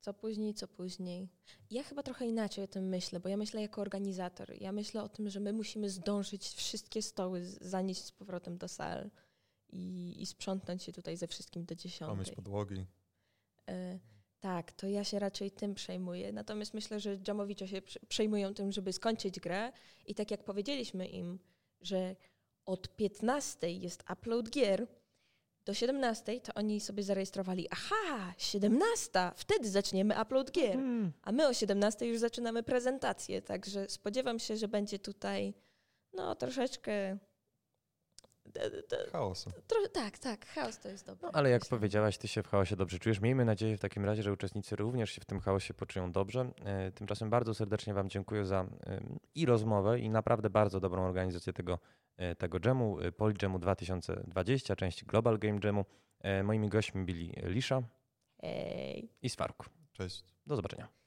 Co później, co później. Ja chyba trochę inaczej o tym myślę, bo ja myślę jako organizator. Ja myślę o tym, że my musimy zdążyć wszystkie stoły zanieść z powrotem do sal i, i sprzątnąć się tutaj ze wszystkim do dziesiątej. Pomyśl podłogi. E, tak, to ja się raczej tym przejmuję. Natomiast myślę, że Jamowicze się prze- przejmują tym, żeby skończyć grę i tak jak powiedzieliśmy im, że od 15 jest upload gier, do 17 to oni sobie zarejestrowali, aha, 17, wtedy zaczniemy upload gier. A my o 17 już zaczynamy prezentację, także spodziewam się, że będzie tutaj no troszeczkę Chaosu. Trochę, tak, tak, chaos to jest dobre. No, ale jak myślę. powiedziałaś, ty się w chaosie dobrze czujesz. Miejmy nadzieję w takim razie, że uczestnicy również się w tym chaosie poczują dobrze. E, Tymczasem bardzo serdecznie Wam dziękuję za e, i rozmowę, i naprawdę bardzo dobrą organizację tego, e, tego dżemu, e, Polijamu 2020, części Global Game Jamu. E, Moimi gośćmi byli Lisza Hej. i Swarku. Cześć. Do zobaczenia.